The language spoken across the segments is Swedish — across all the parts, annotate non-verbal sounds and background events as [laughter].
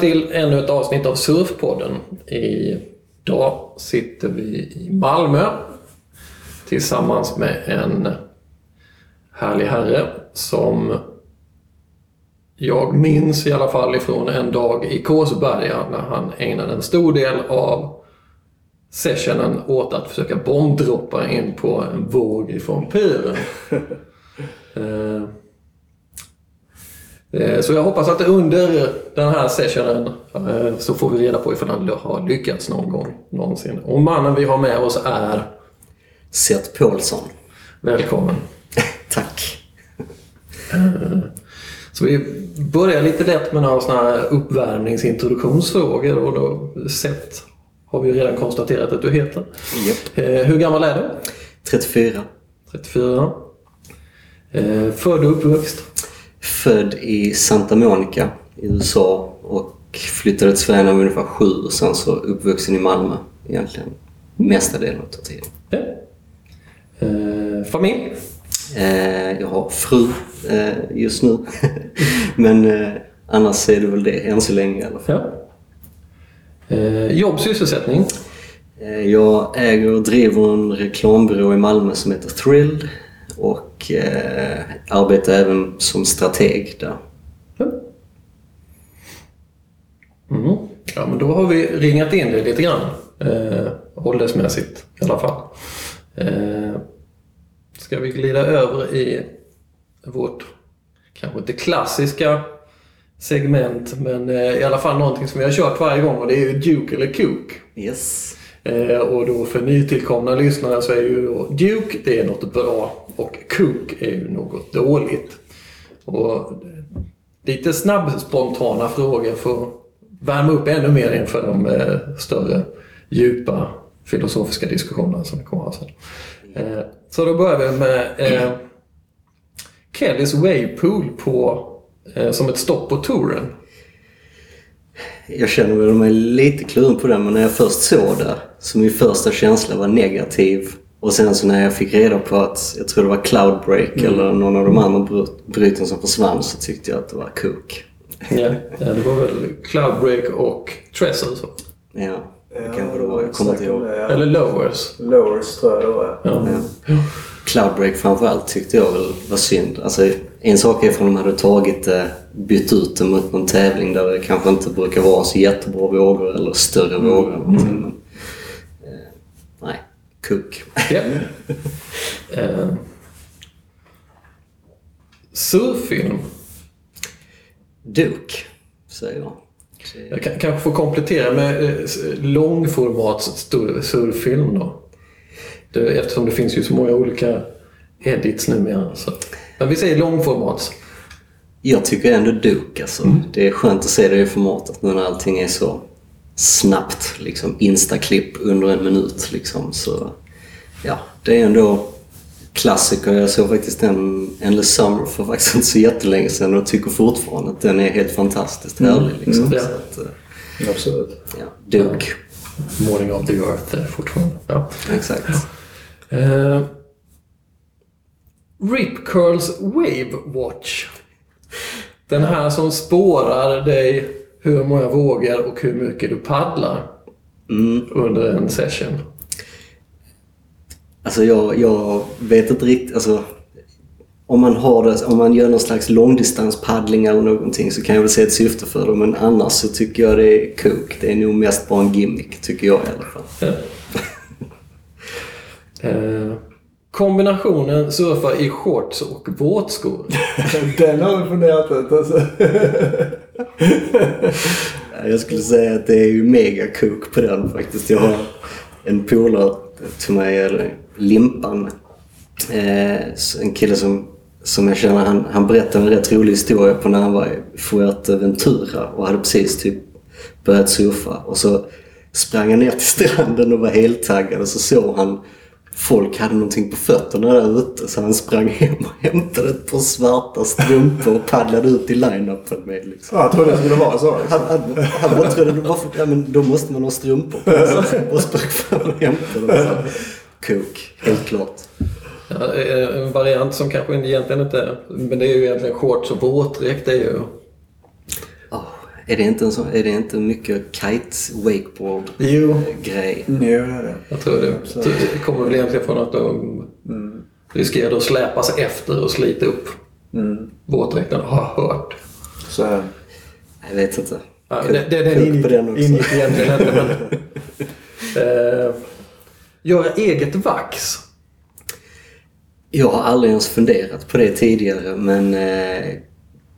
till ännu ett avsnitt av Surfpodden. Idag sitter vi i Malmö tillsammans med en härlig herre som jag minns i alla fall ifrån en dag i Kåsberga när han ägnade en stor del av sessionen åt att försöka bombdroppa in på en våg ifrån pyren. [laughs] Eh, eh, Så jag hoppas att under den här sessionen eh, så får vi reda på ifall han har lyckats någon gång någonsin. Och mannen vi har med oss är Seth Paulsson. välkommen. [laughs] Tack. Så vi börjar lite lätt med några sådana här uppvärmningsintroduktionsfrågor och då sett har vi redan konstaterat att du heter. Eh, Hur gammal är du? 34. 34. Eh, Född och uppvuxen? Född i Santa Monica i USA och flyttade till Sverige när jag var ungefär sju och sen så uppvuxen i Malmö egentligen mesta delen av tiden. Ja. Eh, Familj? Eh, jag har fru eh, just nu. [laughs] Men eh, annars är det väl det än så länge i alla fall. Ja. Eh, Jobb, sysselsättning? Eh, Jag äger och driver en reklambyrå i Malmö som heter Thrilled och eh, arbetar även som strateg där. Mm. Ja, men då har vi ringat in det lite grann. Eh, åldersmässigt i alla fall. Eh, ska vi glida över i vårt, kanske inte klassiska segment, men eh, i alla fall någonting som vi har kört varje gång och det är ju Duke eller Cook. Yes. Eh, och då för nytillkomna lyssnare så är ju Duke, det är något bra och kuk är ju något dåligt. Och lite snabb spontana frågor för att värma upp ännu mer inför de eh, större, djupa filosofiska diskussionerna som kommer ha sen. Eh, så då börjar vi med eh, Kellys Waypool på, eh, som ett stopp på touren. Jag känner mig lite kluven på den, men när jag först såg det så min första känsla var negativ. Och sen så när jag fick reda på att, jag tror det var Cloudbreak eller någon av de andra bry- bryten som försvann så tyckte jag att det var Cook. Ja, ja, det var väl Cloudbreak och Tressel så. Ja, det Ja, kanske det var. Jag kommer inte ihåg. Ja. Eller Lowers. Lowers tror jag det var. Ja. Ja. Cloudbreak framförallt tyckte jag väl var synd. Alltså, en sak är för de hade tagit det, bytt ut det mot någon tävling där det kanske inte brukar vara så jättebra vågor eller större vågor. någonting, Men, eh, Cook. Ja. Eh, surffilm. Duke, säger jag. Jag kan, kanske får komplettera med eh, långformats surffilm då. Det, eftersom det finns ju så många olika edits numera. Så. Men vi säger långformats. Jag tycker ändå Duke alltså. Det är skönt att se det i formatet nu när allting är så snabbt. Liksom instaklipp under en minut liksom. Så ja, det är ändå klassiker. Jag såg faktiskt en Endless Summer för faktiskt inte så jättelänge sedan och tycker fortfarande att den är helt fantastiskt härlig. Liksom. Mm, ja. Så att, eh, Absolut. ja, Duke. Morning of the Earth är fortfarande. Ja. Exakt. Eh, Rip Curls Wave Watch. Den här som spårar dig hur många vågor och hur mycket du paddlar Mm. under en session. Alltså jag, jag vet inte riktigt, alltså om man, har det, om man gör någon slags långdistanspaddling eller någonting så kan jag väl se ett syfte för det. Men annars så tycker jag det är kok. Det är nog mest bara en gimmick, tycker jag i alla fall. Ja. [laughs] Eh, kombinationen surfa i shorts och våtskor. [laughs] Den har vi funderat ut alltså. [laughs] Jag skulle säga att det är ju mega kok på den faktiskt. Jag har en polare till mig, eller Limpan. Eh, en kille som, som jag känner, han, han berättade en rätt rolig historia på när han var i Fuerteventura och hade precis typ börjat surfa. Och så sprang han ner till stranden och var heltaggad och så såg han folk hade någonting på fötterna där ute så han sprang hem och hämtade ett par svarta strumpor och paddlade ut i line-upen med liksom. Ja, jag trodde det skulle vara så. Liksom. Han, han, han bara trodde, varför, ja, men då måste man ha strumpor på sig. Och sprang fram och hämtade dem. Så, Kok, helt klart. Ja, eh, en variant som kanske egentligen inte... Men det är ju egentligen shorts och våtdräkt. Det är ju... Är det inte, en sån, är det inte mycket kite wakeboard Jo, grej? Mm, jo, det är det. jag tror det. Det kommer väl egentligen från att de riskerade att släpas efter och slita upp Mm. våtdräkten, har jag hört. Så det. Jag vet inte. Ja, det, det, Kul ingick, på den också. ingick egentligen inte, men... eh, göra eget vax. Jag har aldrig ens funderat på det tidigare men eh,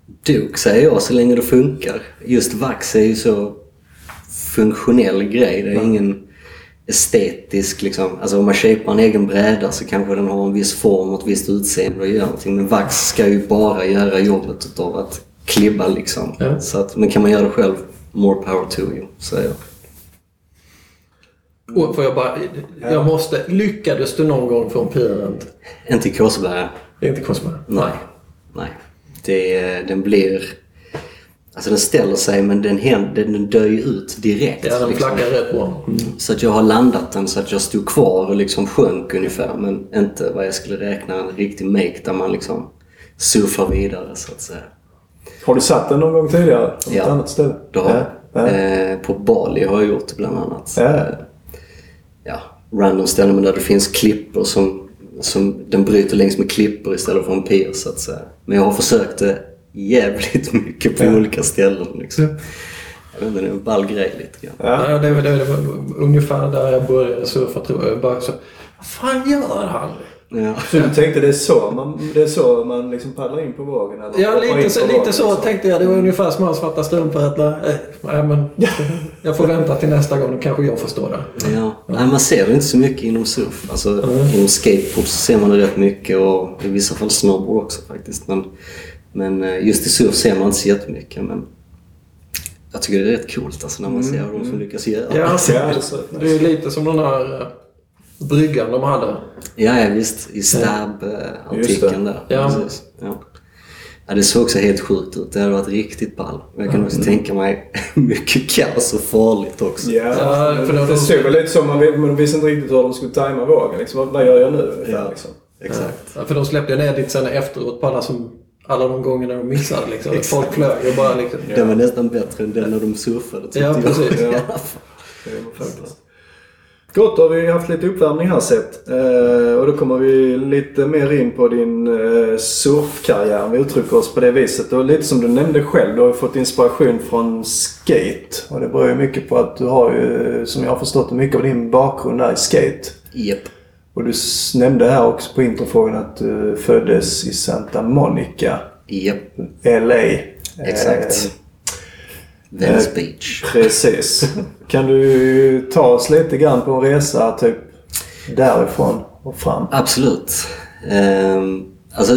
Duke säger jag så länge det funkar. Just vax är ju så funktionell grej. Det är ingen estetisk liksom. Alltså om man köper en egen bräda så kanske den har en viss form och ett visst utseende och gör någonting. Men vax ska ju bara göra jobbet utav att klibba liksom. Ja. Så att, men kan man göra det själv, more power to you, säger jag. Och får jag bara... Jag måste... Lyckades du någon gång få en pirrent? Inte i Kåseberga. Inte konsumera. Nej. Nej. Det, den blir... Alltså den ställer sig men den, händer, den dör ju ut direkt. Ja, den liksom. flackar rätt bra. Så att jag har landat den så att jag stod kvar och liksom sjönk ungefär. Men inte vad jag skulle räkna en riktig make där man liksom surfar vidare så att säga. Har du satt den någon gång tidigare? På Ja. ett annat ställe? Det har jag. Ja. Eh, på Bali har jag gjort det bland annat. Ja. Eh, ja, random ställen men där det finns klippor som, som den bryter längs med klippor istället för en pier så att säga. Men jag har försökt det jävligt [laughs] mycket på Ja. olika ställen liksom. Jag vet inte, det är en ball grej lite grann. Ja. Det, var- det, var ungefär där jag började surfa tror jag. Bara så, vad fan gör han? Ja. Så du tänkte det är så man, det är så man liksom paddlar in på vågen? Eller Ja, lite så, vågen, lite så liksom? tänkte jag. Det var ungefär som hans svarta strumpor. Att, eh, nej, men, jag får vänta till nästa gång. Då kanske jag får stå där. Ja. Nej, man ser det inte så mycket inom surf. Alltså, Inom skateboard så ser man det rätt mycket och i vissa fall snowboard också faktiskt. Men, men eh, just i surf ser man inte så jättemycket. Men jag tycker det är rätt coolt alltså, när man ser de som lyckas göra Ja, det. [laughs] alltså, Ja, det är så det är lite som den här eh, bryggan de hade. Ja, ja visst. I det. stab-artikeln där. Ja. Precis. Ja. Ja, det såg också helt sjukt ut. Det hade varit riktigt ball. Men jag kan också tänka mig [laughs] mycket kaos och farligt också. Ja, Ja, för det, då- såg väl lite som man, visste inte riktigt hur de skulle tajma vågen. Liksom, vad, gör jag nu? Ja. Liksom. Exakt. Ja, för de släppte ner dit sen efteråt på alla, som, alla de gångerna de missade. Liksom. [laughs] Folk flög och bara liksom... Den var nästan bättre än den när de surfade Ja, jag. precis. [laughs] Ja. Det var faktiskt. Gott, då har vi haft lite uppvärmning här sett. Eh, och då kommer vi lite mer in på din eh, surfkarriär. Vi uttrycker oss på det viset. Och lite som du nämnde själv, du har ju fått inspiration från skate. Och det beror ju mycket på att du har ju, som jag har förstått det, mycket av din bakgrund är i skate. Japp. Och du nämnde här också på introfrågan att du föddes i Santa Monica, Japp. LA. Exakt. Eh, Venice eh, Beach. Precis. Kan du ta oss lite grann på en resa typ därifrån och fram? Absolut. Um, alltså,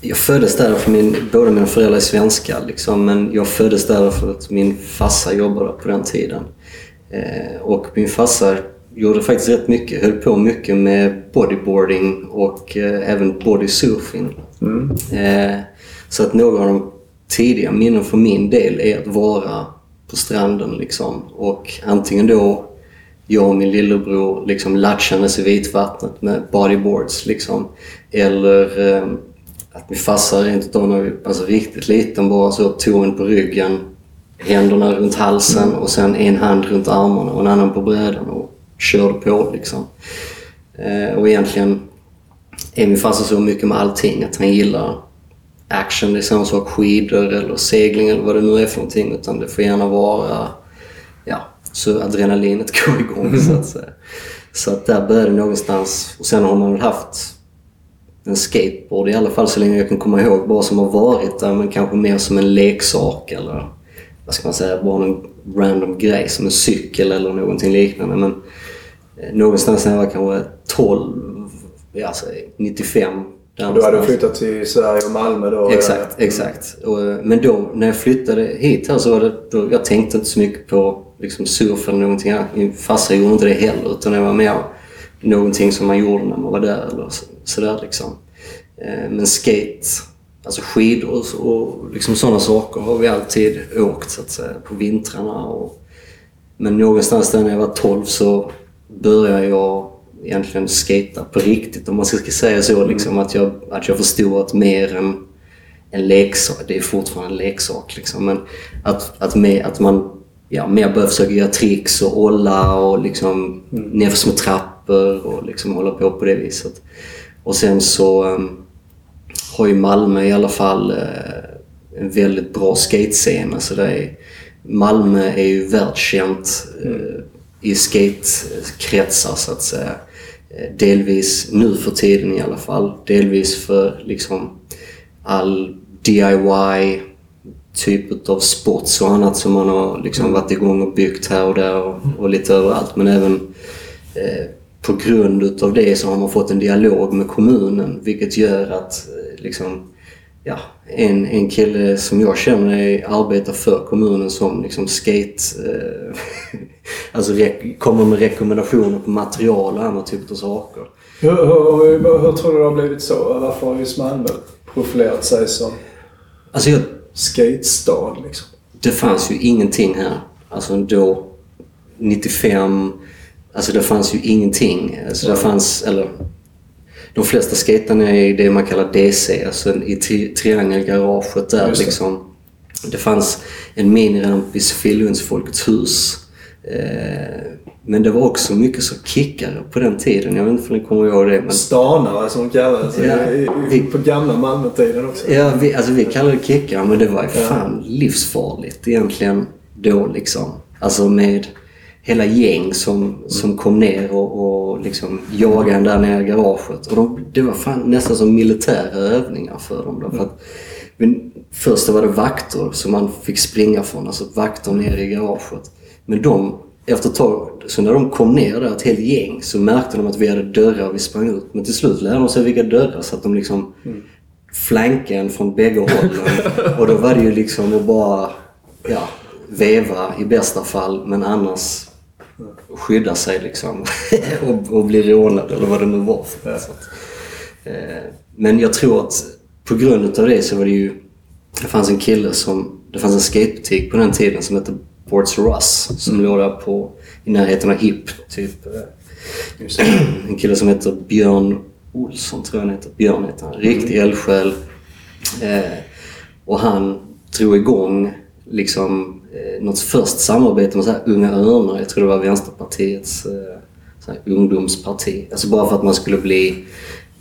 jag föddes där för min, båda mina föräldrar är svenskar liksom, men jag föddes där för att min farsa jobbade på den tiden. Eh, och min farsa gjorde faktiskt rätt mycket, höll på mycket med bodyboarding och eh, även bodysurfing. Eh, så att några av de tidiga minnen för min del är att vara på stranden liksom. Och antingen då jag och min lillebror liksom latchandes i vitvattnet med bodyboards liksom. Eller eh, att min farsa rent utav när vi alltså riktigt liten bara så tog en på ryggen, händerna runt halsen och sen en hand runt armarna och en annan på brädan och körde på liksom. Eh, och egentligen är min farsa så mycket med allting att han gillar action. Det är samma sak skidor eller segling eller vad det nu är för någonting. Utan det får gärna vara ja, så adrenalinet [laughs] går igång så att säga. Så att där började det någonstans. Och sen har man väl haft en skateboard i alla fall så länge jag kan komma ihåg. Bara som har varit där men kanske mer som en leksak eller vad ska man säga, bara någon random grej som en cykel eller någonting liknande. Men eh, någonstans när jag var kanske 12, ja, alltså 95. Och då hade du flyttat till Sverige och Malmö då? Exakt, exakt. Och, eh, men då när jag flyttade hit här så var det, då, jag tänkte inte så mycket på liksom, surf eller någonting. Min farsa gjorde inte det heller utan det var mer någonting som man gjorde när man var där eller så, sådär liksom. Eh, Men skate, alltså skidor och, så- och liksom sådana saker har vi alltid åkt så att säga på vintrarna. Och, men någonstans där när jag var 12 så började jag egentligen skata på riktigt om man ska säga så. Liksom, att, jag, att jag förstod att mer än en leksak. Det är fortfarande en leksak liksom. Men att, att, med, att man ja, mer börjar försöka göra tricks och olla och liksom mm. nerför små trappor och liksom hålla på på det viset. Och sen så um, har ju Malmö i alla fall uh, en väldigt bra skatescen. Alltså det är, Malmö är ju världskänt uh, i skatekretsar så att säga. Uh, delvis nu för tiden i alla fall. Delvis för liksom all DIY typ av sports och annat som man har liksom mm. varit igång och byggt här och där och, och lite överallt. Men även eh, på grund utav det så har man fått en dialog med kommunen vilket gör att eh, liksom, ja, en, en kille som jag känner arbetar för kommunen som liksom skate... Eh, [laughs] alltså kommer med rekommendationer på material och andra typer av saker. Hur, hur, hur, hur tror du det har blivit så? Varför har just Malmö profilerat sig som alltså jag, skatestad liksom? Det fanns ju ingenting här. Alltså då 95 Alltså det fanns ju ingenting. Alltså det fanns, eller de flesta skaterna är i det man kallar DC, alltså i tri triangelgaraget där det. liksom. Det fanns en miniramp i Sofielunds Folkets hus. Eh, men det var också mycket så kickare på den tiden. Jag vet inte om ni kommer ihåg det. Men... Stanare som de kallades ja, vi... på gamla Malmötiden också. Ja, vi, alltså vi kallade det kickare men det var ju fan ja. livsfarligt egentligen då liksom. Alltså med hela gäng som, som kom ner och, och liksom jagade en där nere i garaget. Och de, det var fan nästan som militära övningar för dem. Då, för att, men först var det vakter som man fick springa från, alltså vakter nere i garaget. Men de, efter ett tag, så när de kom ner där, ett helt gäng, så märkte de att vi hade dörrar och vi sprang ut. Men till slut lärde de sig vilka dörrar så att de liksom mm. flankade en från bägge hållen. och då var det ju liksom att bara ja, veva i bästa fall, men annars skydda sig liksom [laughs] och, och bli rånad eller vad det nu var. För. Så att, eh, men jag tror att på grund av det så var det ju... Det fanns en kille som... Det fanns en skatebutik på den tiden som hette Ports Russ som mm. låg där på, i närheten av Hipp. Typ. [clears throat] en kille som heter Björn Olsson, tror jag han heter. Björn heter han. Riktig mm. eldsjäl. Eh, och han drog igång liksom eh, något först samarbete med så Unga Örnar. Jag tror det var Vänsterpartiets eh, så ungdomsparti. Alltså bara för att man skulle bli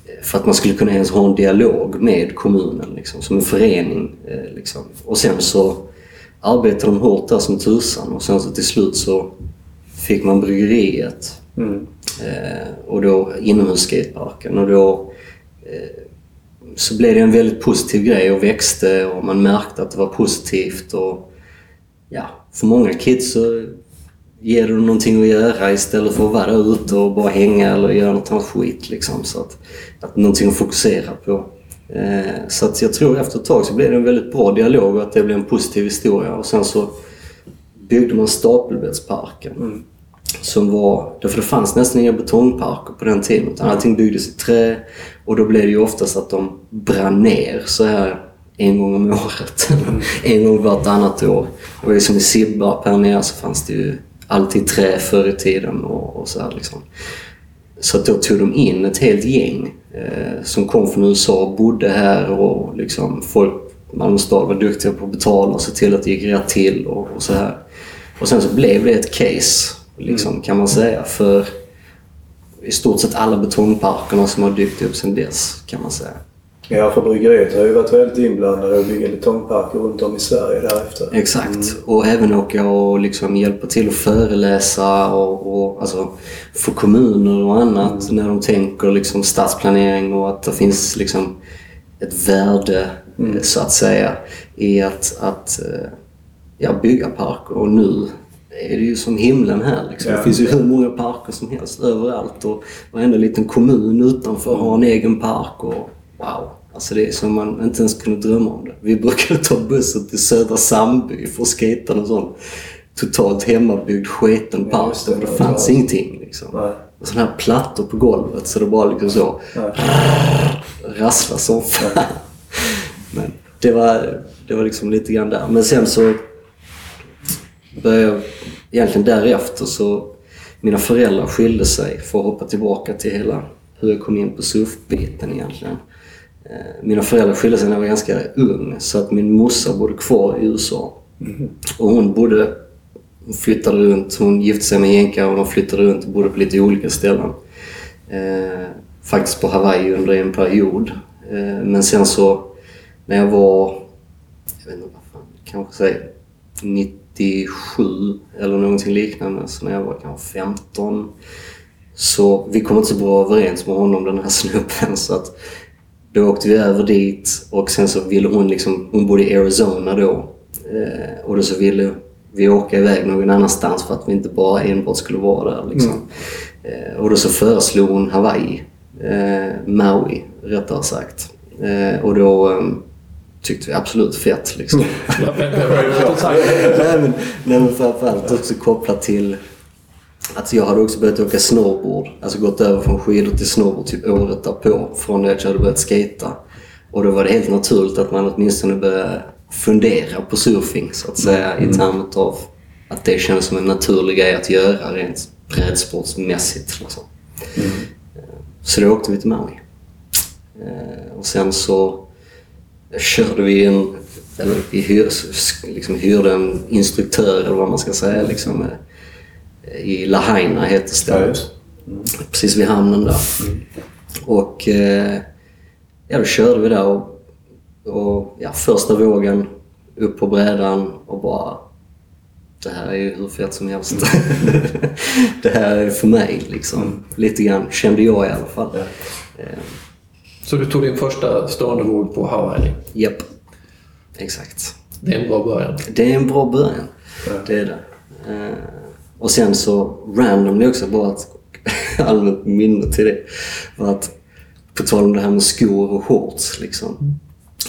eh, för att man skulle kunna ens ha en dialog med kommunen liksom, som en förening. Eh, liksom. Och sen så arbetade de hårt där som tusan och sen så till slut så fick man bryggeriet. Mm. Eh, och då inomhusskateparken och då eh, så blev det en väldigt positiv grej och växte och man märkte att det var positivt. Och, ja, för många kids så ger det någonting att göra istället för att vara ute och bara hänga eller göra något annat skit. Liksom. Så att, att någonting att fokusera på. Eh, så att jag tror efter ett tag så blev det en väldigt bra dialog och att det blev en positiv historia. Och sen så byggde man Stapelbäddsparken. Mm. Som var, därför det fanns nästan inga betongparker på den tiden. Utan allting byggdes i trä och då blev det ju oftast att de brann ner så här en gång om året. Mm. en gång vartannat år. Och liksom i Sibbarp här nere så fanns det ju alltid trä förr i tiden och, och så här liksom. Så då tog de in ett helt gäng eh, som kom från USA och bodde här och liksom folk, Malmö stad var duktiga på att betala och se till att det gick rätt till och, och så här. Och sen så blev det ett case, liksom, mm. kan man säga, för i stort sett alla betongparkerna som har dykt upp sedan dess kan man säga. Ja, för bryggeriet har ju varit väldigt inblandade att bygga betongparker runt om i Sverige därefter. Exakt. Mm. Och även åka och liksom hjälpa till att föreläsa och, och alltså, för kommuner och annat mm. när de tänker liksom stadsplanering och att det finns liksom ett värde mm. så att säga i att, att eh, ja, bygga parker. Och nu är det ju som himlen här. Liksom. Ja. Det finns ju hur många parker som helst överallt och varenda liten kommun utanför har en egen park. Och, wow! Alltså det är som man inte ens kunde drömma om det. Vi brukade ta bussen till Södra Sandby för att skejta någon sån totalt hemmabyggd sketen park ja, det, det fanns det. ingenting. Liksom. Sådana här plattor på golvet så det bara liksom så rasslar som fan. Men det var, det var liksom lite grann där. Men sen så började jag, egentligen därefter så, mina föräldrar skilde sig för att hoppa tillbaka till hela hur jag kom in på surfbiten egentligen. Eh, mina föräldrar skilde sig när jag var ganska ung så att min morsa bodde kvar i USA. Och hon bodde, hon flyttade runt, hon gifte sig med en och de flyttade runt och bodde på lite olika ställen. Eh, faktiskt på Hawaii under en period. Eh, men sen så när jag var, jag vet inte vad fan, kanske säg 97 eller någonting liknande. Så när jag var kanske 15 så vi kom inte så bra överens med honom, den här [laughs] snubben. Så att då åkte vi över dit och sen så ville hon liksom, hon bodde i Arizona då. Eh, och då så ville vi åka iväg någon annanstans för att vi inte bara enbart skulle vara där liksom. Eh, och då så föreslog hon Hawaii. Eh, Maui, rättare sagt. Eh, och då eh, tyckte vi absolut fett liksom. [laughs] Nej, [laughs] men, nej men framförallt också kopplat till att jag hade också börjat åka snowboard. Alltså gått över från skidor till snowboard typ året därpå. Från det att jag hade börjat skata. Och då var det helt naturligt att man åtminstone började fundera på surfing så att säga. I termer av att det kändes som en naturlig grej att göra rent brädsportsmässigt. Liksom. Så då åkte vi till Maui. Eh, Och sen så körde vi en, eller vi hyr, liksom hyrde en instruktör eller vad man ska säga liksom, eh, i Lahaina heter stället. just. Precis vid hamnen där. Och eh, ja, då körde vi där och, och ja, första vågen upp på brädan och bara det här är ju hur fett som helst. [laughs] det här är för mig liksom. Lite grann kände jag i alla fall. Ja. Eh, Så du tog din första stående våg på Hawaii. Japp, exakt. Det är en bra början. Det är en bra början. Ja. Det är det. Eh, och sen så randomly också, bara ett [laughs] allmänt minne till det. Var att, på tal om det här med skor och shorts liksom.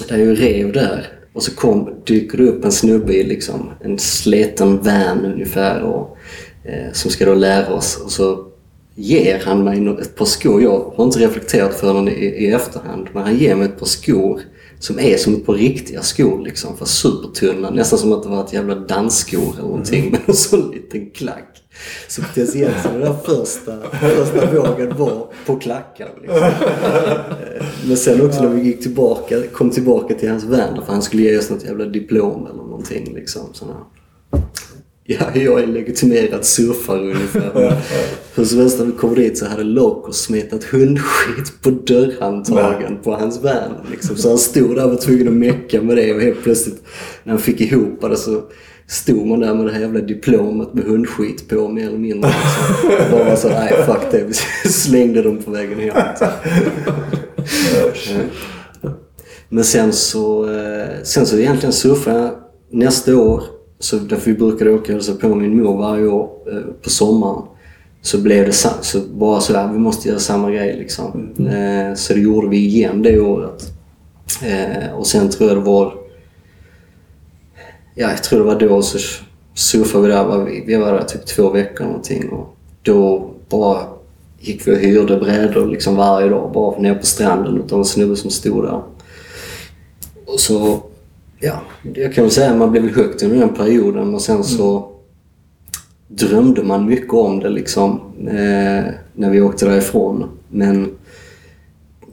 Där jag rev där och så kom, dyker det upp en snubbe i liksom, en sleten van ungefär och, eh, som ska då lära oss. Och så ger han mig ett par skor. Jag har inte reflekterat för den i, i efterhand. Men han ger mig ett par skor som är som par riktiga skor liksom. Fast supertunna. Nästan som att det var ett jävla dansskor eller någonting. Med en sån liten klack. Så potentiellt så den där första, första vågen var på klackar. Liksom. Eh, Men sen också när vi gick tillbaka, kom tillbaka till hans vän. För han skulle ge oss något jävla diplom eller någonting liksom. Ja, jag är legitimerad surfare ungefär. [laughs] Men Hur som helst när vi kom dit så hade Loco smetat hundskit på dörrhandtagen på hans van. Liksom. Så han stod där och var tvungen att mecka med det och helt plötsligt när han fick ihop det så stod man där med det här jävla diplomet med hundskit på mer eller mindre. Liksom. Bara så, nej fuck det. Vi [laughs] slängde dem på vägen hem. Men sen så, eh, sen så egentligen surfade jag nästa år, så därför vi brukade åka och hälsa på min mor varje år eh, på sommaren. Så blev det så bara så här, vi måste göra samma grej liksom. Eh, Så det gjorde vi igen det året. Eh, Och sen tror jag det var, ja jag tror det var då så surfade vi där, vi var där typ två veckor någonting och då bara gick vi och hyrde brädor liksom varje dag bara ner på stranden utav en snubbe som stod där. Och så, ja, jag kan väl säga att man blev högt under den perioden och sen så drömde man mycket om det liksom eh, när vi åkte därifrån. Men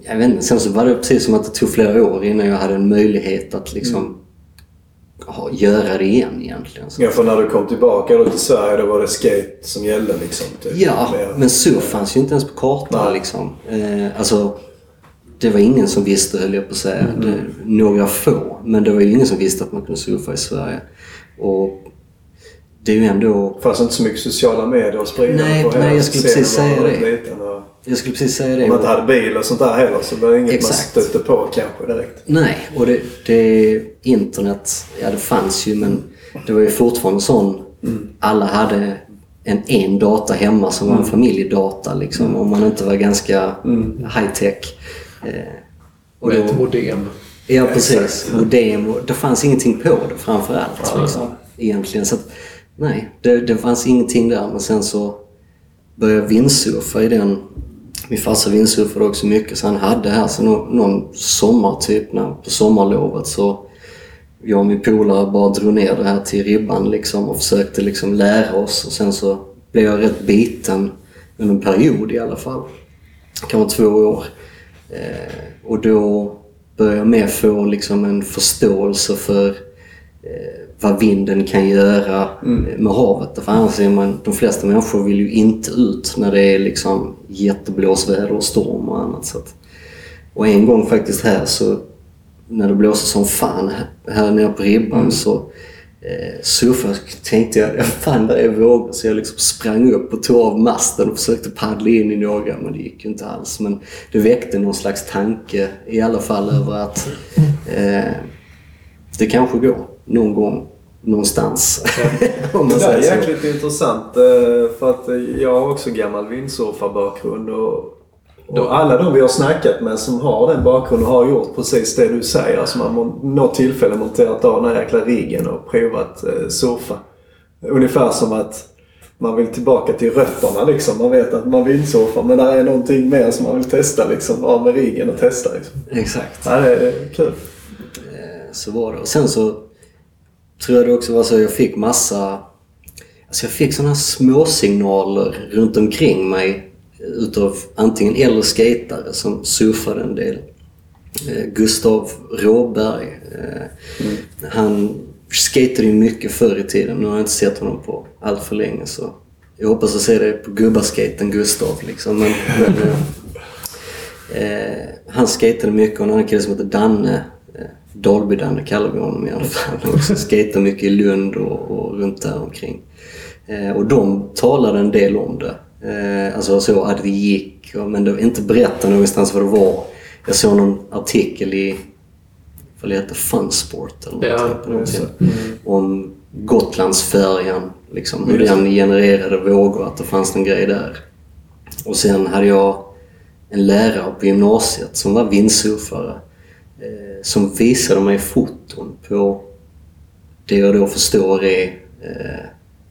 jag vet inte, sen så var det precis som att det tog flera år innan jag hade en möjlighet att liksom ha, göra det igen egentligen. Så. Ja, för när du kom tillbaka då till Sverige då var det skate som gällde liksom? Typ. Ja, men surf fanns ju inte ens på kartan liksom. Eh, alltså, det var ingen som visste höll jag på att säga. Det, några få. Men det var ju ingen som visste att man kunde surfa i Sverige. Och det är ju ändå... Det fanns inte så mycket sociala medier att sprida Nej, på nej, jag skulle precis säga det. Liten och Jag skulle precis säga det. om man inte hade bil och sånt där heller så var det inget Exakt. man stötte på kanske direkt. Nej, och det, det, internet, ja det fanns ju men det var ju fortfarande sån, alla hade en, en data hemma som var en familjedata liksom om man inte var ganska high tech. Eh, och Med ett modem. Ja precis. Modem och det fanns ingenting på det framförallt. Liksom, egentligen. Så att, nej, det, det fanns ingenting där. Men sen så började jag vindsurfa i den. Min farsa vindsurfade också mycket så han hade här så någon, någon sommar typ när, på sommarlovet så jag och min polare bara drog ner det här till ribban liksom och försökte liksom lära oss och sen så blev jag rätt biten under en period i alla fall. Kanske två år. Eh, och då börjar mer få liksom en förståelse för eh, vad vinden kan göra med havet. För annars är man, de flesta människor vill ju inte ut när det är liksom jätteblåsväder och storm och annat. Så att, och en gång faktiskt här så när det blåste som fan här- nere på ribban så eh, surfade jag tänkte jag, [laughs] fan där är vågor. Så jag liksom sprang upp och tog av masten och försökte paddla in i några men det gick ju inte alls. Men det väckte någon slags tanke i alla fall över att eh, det kanske går någon gång någonstans. [laughs] Man Det där är jäkligt intressant eh, för att jag har också gammal windsurfarbakgrund och, och alla de vi har snackat med som har den bakgrunden har gjort precis det du säger. Alltså man har något tillfälle monterat av den här jäkla riggen och provat eh, surfa. Ungefär som att man vill tillbaka till rötterna liksom. Man vet att man vill surfa men där är någonting mer som man vill testa liksom. Av med riggen och testa liksom. Exakt. Ja, det är kul. Så var det. Och sen så tror jag det också var så att jag fick massa... Alltså jag fick sådana små signaler runt omkring mig utav antingen äldre skatare som surfade en del. Eh, Gustav Råberg. Mm. Han skatade ju mycket förr i tiden. Nu har jag inte sett honom på allt för länge så jag hoppas att se det på gubbaskaten Gustav liksom. Men, men, eh, eh, han skatade mycket och en annan kille som heter Danne. Eh, Dalby-Danne kallar vi honom i alla fall. Han [laughs] också skatade mycket i Lund och, och runt där omkring. Eh, och de talade en del om det. Eh, alltså så att vi gick, och, men det inte berätta någonstans vad det var. Jag såg någon artikel i, vad det heter, Funsport eller Ja, någonting. det. någonting. Om Gotlandsfärjan, liksom, hur den genererade vågor, att det fanns en grej där. Och sen hade jag en lärare på gymnasiet som var vindsurfare eh, som visade mig foton på det jag då förstår är eh,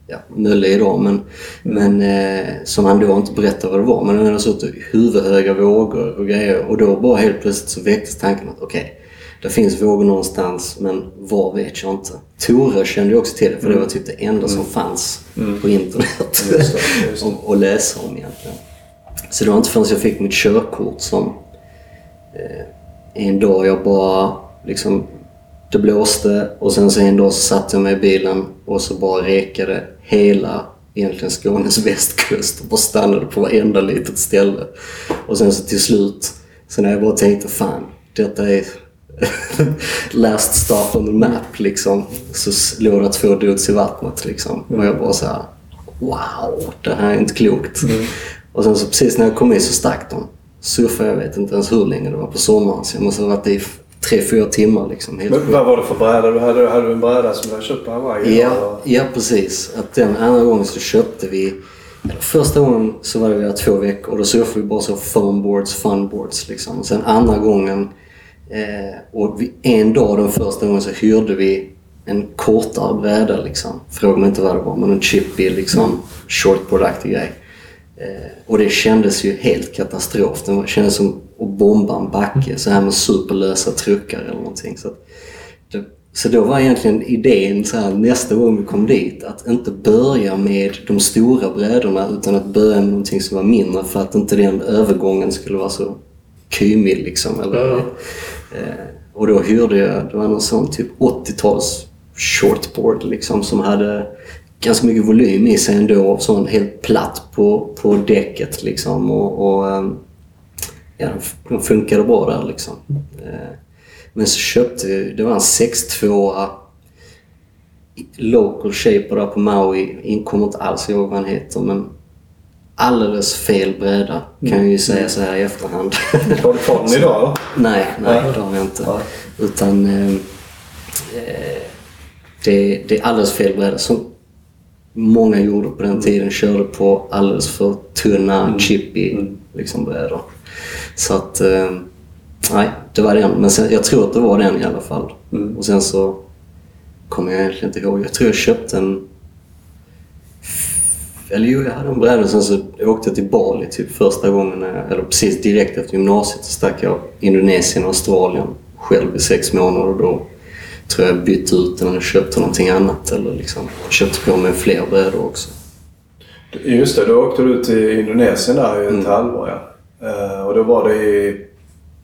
ja, Mölle idag, men, men eh, som han då inte berättade vad det var. Men det hade suttit huvudhöga vågor och grejer och då bara helt plötsligt så väcktes tanken att okej, det finns vågor någonstans men var vet jag inte. Tore kände ju också till det för det var typ det enda som fanns på internet att [laughs] läsa om egentligen. Så det var inte förrän jag fick mitt körkort som eh, en dag jag bara liksom det blåste och sen så en dag så satte jag mig i bilen och så bara rekade hela egentligen Skånes [laughs] västkust och bara stannade på varenda litet ställe. Och sen så till slut, så när jag bara tänkte fan, detta är [laughs] last stop on the map liksom. Så låg det två dudes i vattnet liksom. Och jag bara såhär, wow, det här är inte klokt. Och sen så precis när jag kom in så stack de. Surfade jag vet inte ens hur länge det var på sommaren. Så jag måste ha varit i tre, fyra timmar liksom. Helt Men vad var det för bräda du hade? Hade du en bräda som du hade köpt på Hawaii? Ja, eller? ja, precis. Att den andra gången så köpte vi... Första gången så var det vi två veckor och då surfade vi bara så funboards, funboards liksom. Och sen andra gången eh, och vi, en dag den första gången så hyrde vi en kortare bräda liksom. Fråga mig inte vad det var, men en chippy liksom shortboardaktig grej. Eh, och det kändes ju helt katastrof. Det kändes som att bomba en backe så här med superlösa truckar eller någonting. Så, det, så då var egentligen idén så här, nästa gång vi kom dit att inte börja med de stora brädorna utan att börja med någonting som var mindre för att inte den övergången skulle vara så kymig liksom. Eller, Ja. eh, och då hyrde jag, det var någon sån typ 80-tals shortboard liksom som hade ganska mycket volym i sig ändå. Sån helt platt på, på däcket liksom. Och, och ehm, ja, de- de funkade bra där liksom. Eh, Men så köpte vi, det var en 6-2 local shaper där på Maui. Jag kommer inte alls ihåg vad han heter men alldeles fel bräda kan jag ju säga så här i efterhand. [laughs] Har du kvar den idag eller? Nej, nej det har jag inte. Nej. Utan eh, eh, det, det är alldeles fel bräda. Som många gjorde på den tiden. Körde på alldeles för tunna, chippy liksom, brädor. Så att, eh, nej, det var den. Men sen, jag tror att det var den i alla fall. Och sen så kommer jag egentligen inte ihåg. Jag tror jag köpte en eller jo, jag hade en bräda och sen så åkte jag till Bali typ första gången, jag, eller precis direkt efter gymnasiet så stack jag Indonesien och Australien själv i sex månader och då tror jag bytte ut den och köpte någonting annat eller liksom köpte på mig fler brädor också. Just det, då åkte du till Indonesien där i ett halvår ja. Eh, Och då var det i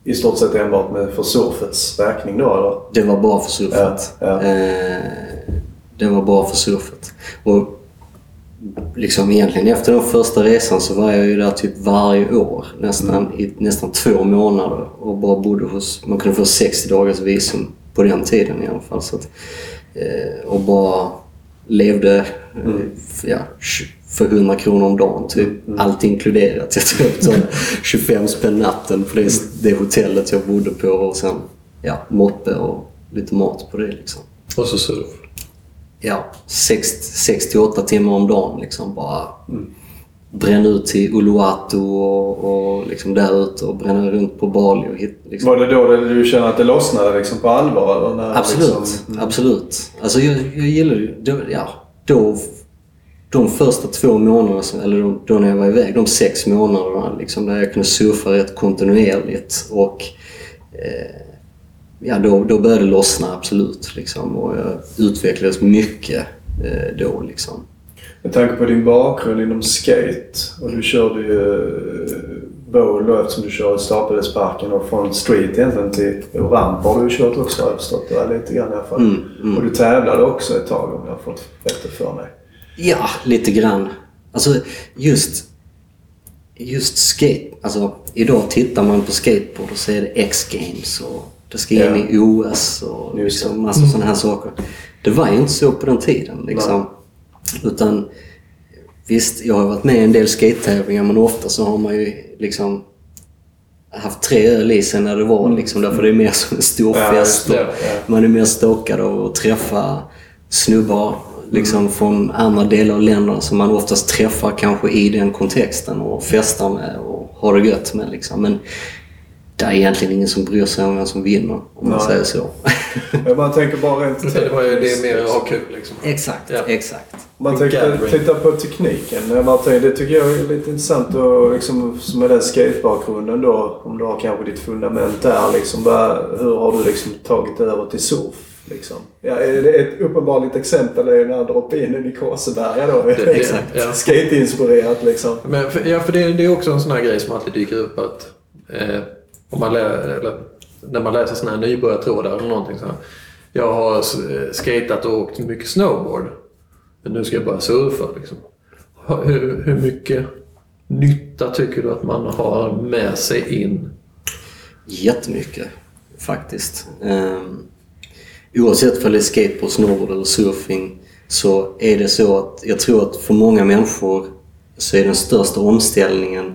i stort sett enbart med för surfets räkning då eller? Det var bara för surfet. Ja, ja. Eh, det var bara för surfet. Och liksom egentligen efter den första resan så var jag ju där typ varje år nästan i nästan två månader och bara bodde hos... Man kunde få 60 dagars visum på den tiden i alla fall. Så att, eh, och bara levde eh, ja, för 100 kronor om dagen typ. Allt inkluderat. Jag tror betalade 25 spänn natten på det, det hotellet jag bodde på och sen ja, moppe och lite mat på det liksom. Och så surf. Ja, 6-8 timmar om dagen liksom bara bränna ut till Uluwatu och, och liksom där ute och bränna runt på Bali och hit, liksom. Var det då det- du kände att det lossnade liksom på allvar? När, Absolut, Liksom, absolut. Alltså jag, jag gillar då, ja, då, de första två månaderna, eller de, då när jag var iväg, de sex månaderna liksom, där jag kunde surfa rätt kontinuerligt och eh, ja, då, då började det lossna absolut liksom och jag utvecklades mycket eh, då liksom. Med tanke på din bakgrund inom skate och du körde ju eh, bowl då eftersom du kör i Stapelhästsparken och från street egentligen till ramp har du kört också har jag förstått det lite grann i alla fall. Mm, mm. Och du tävlade också ett tag om jag har fått rätt för mig. Ja, lite grann. Alltså just, just skate. Alltså idag tittar man på skateboard och så är det X-games och det ska in Ja. i OS och liksom massa sådana här saker. Det var ju inte så på den tiden liksom. Utan visst, jag har varit med i en del skate-tävlingar men ofta så har man ju liksom haft tre öl i sig när det var liksom. Därför det är mer som en stor fest. det, ja. Man är mer stokad av att träffa snubbar liksom från andra delar av länderna som man oftast träffar kanske i den kontexten och festar med och har det gött med. Liksom. Men det är egentligen ingen som bryr sig om vem som vinner, om man Nej. säger så. [laughs] Jag bara tänker bara rent det, var ju, det är mer att ha kul liksom. exakt, Ja. exakt. Man tänker, Gathering. titta på tekniken. Bara tänker, det tycker jag är lite intressant och liksom, som med den skatebakgrunden då. Om du har kanske ditt fundament där liksom. Bara, hur har du liksom tagit det över till surf? Liksom? Ja, ett uppenbart exempel är den här drop-inen i Kåseberga då. Det- Exakt. ja. Skate-inspirerat liksom. Men för, ja, för det, det är också en sån här grej som alltid dyker upp att eh, om man lä, eller, när man läser såna här nybörjartrådar eller någonting så här. Jag har skatat och åkt mycket snowboard. Men nu ska jag börja surfa liksom. Hur, hur mycket nytta tycker du att man har med sig in? Jättemycket faktiskt. Um, oavsett om det är skateboard, snowboard eller surfing så är det så att jag tror att för många människor så är den största omställningen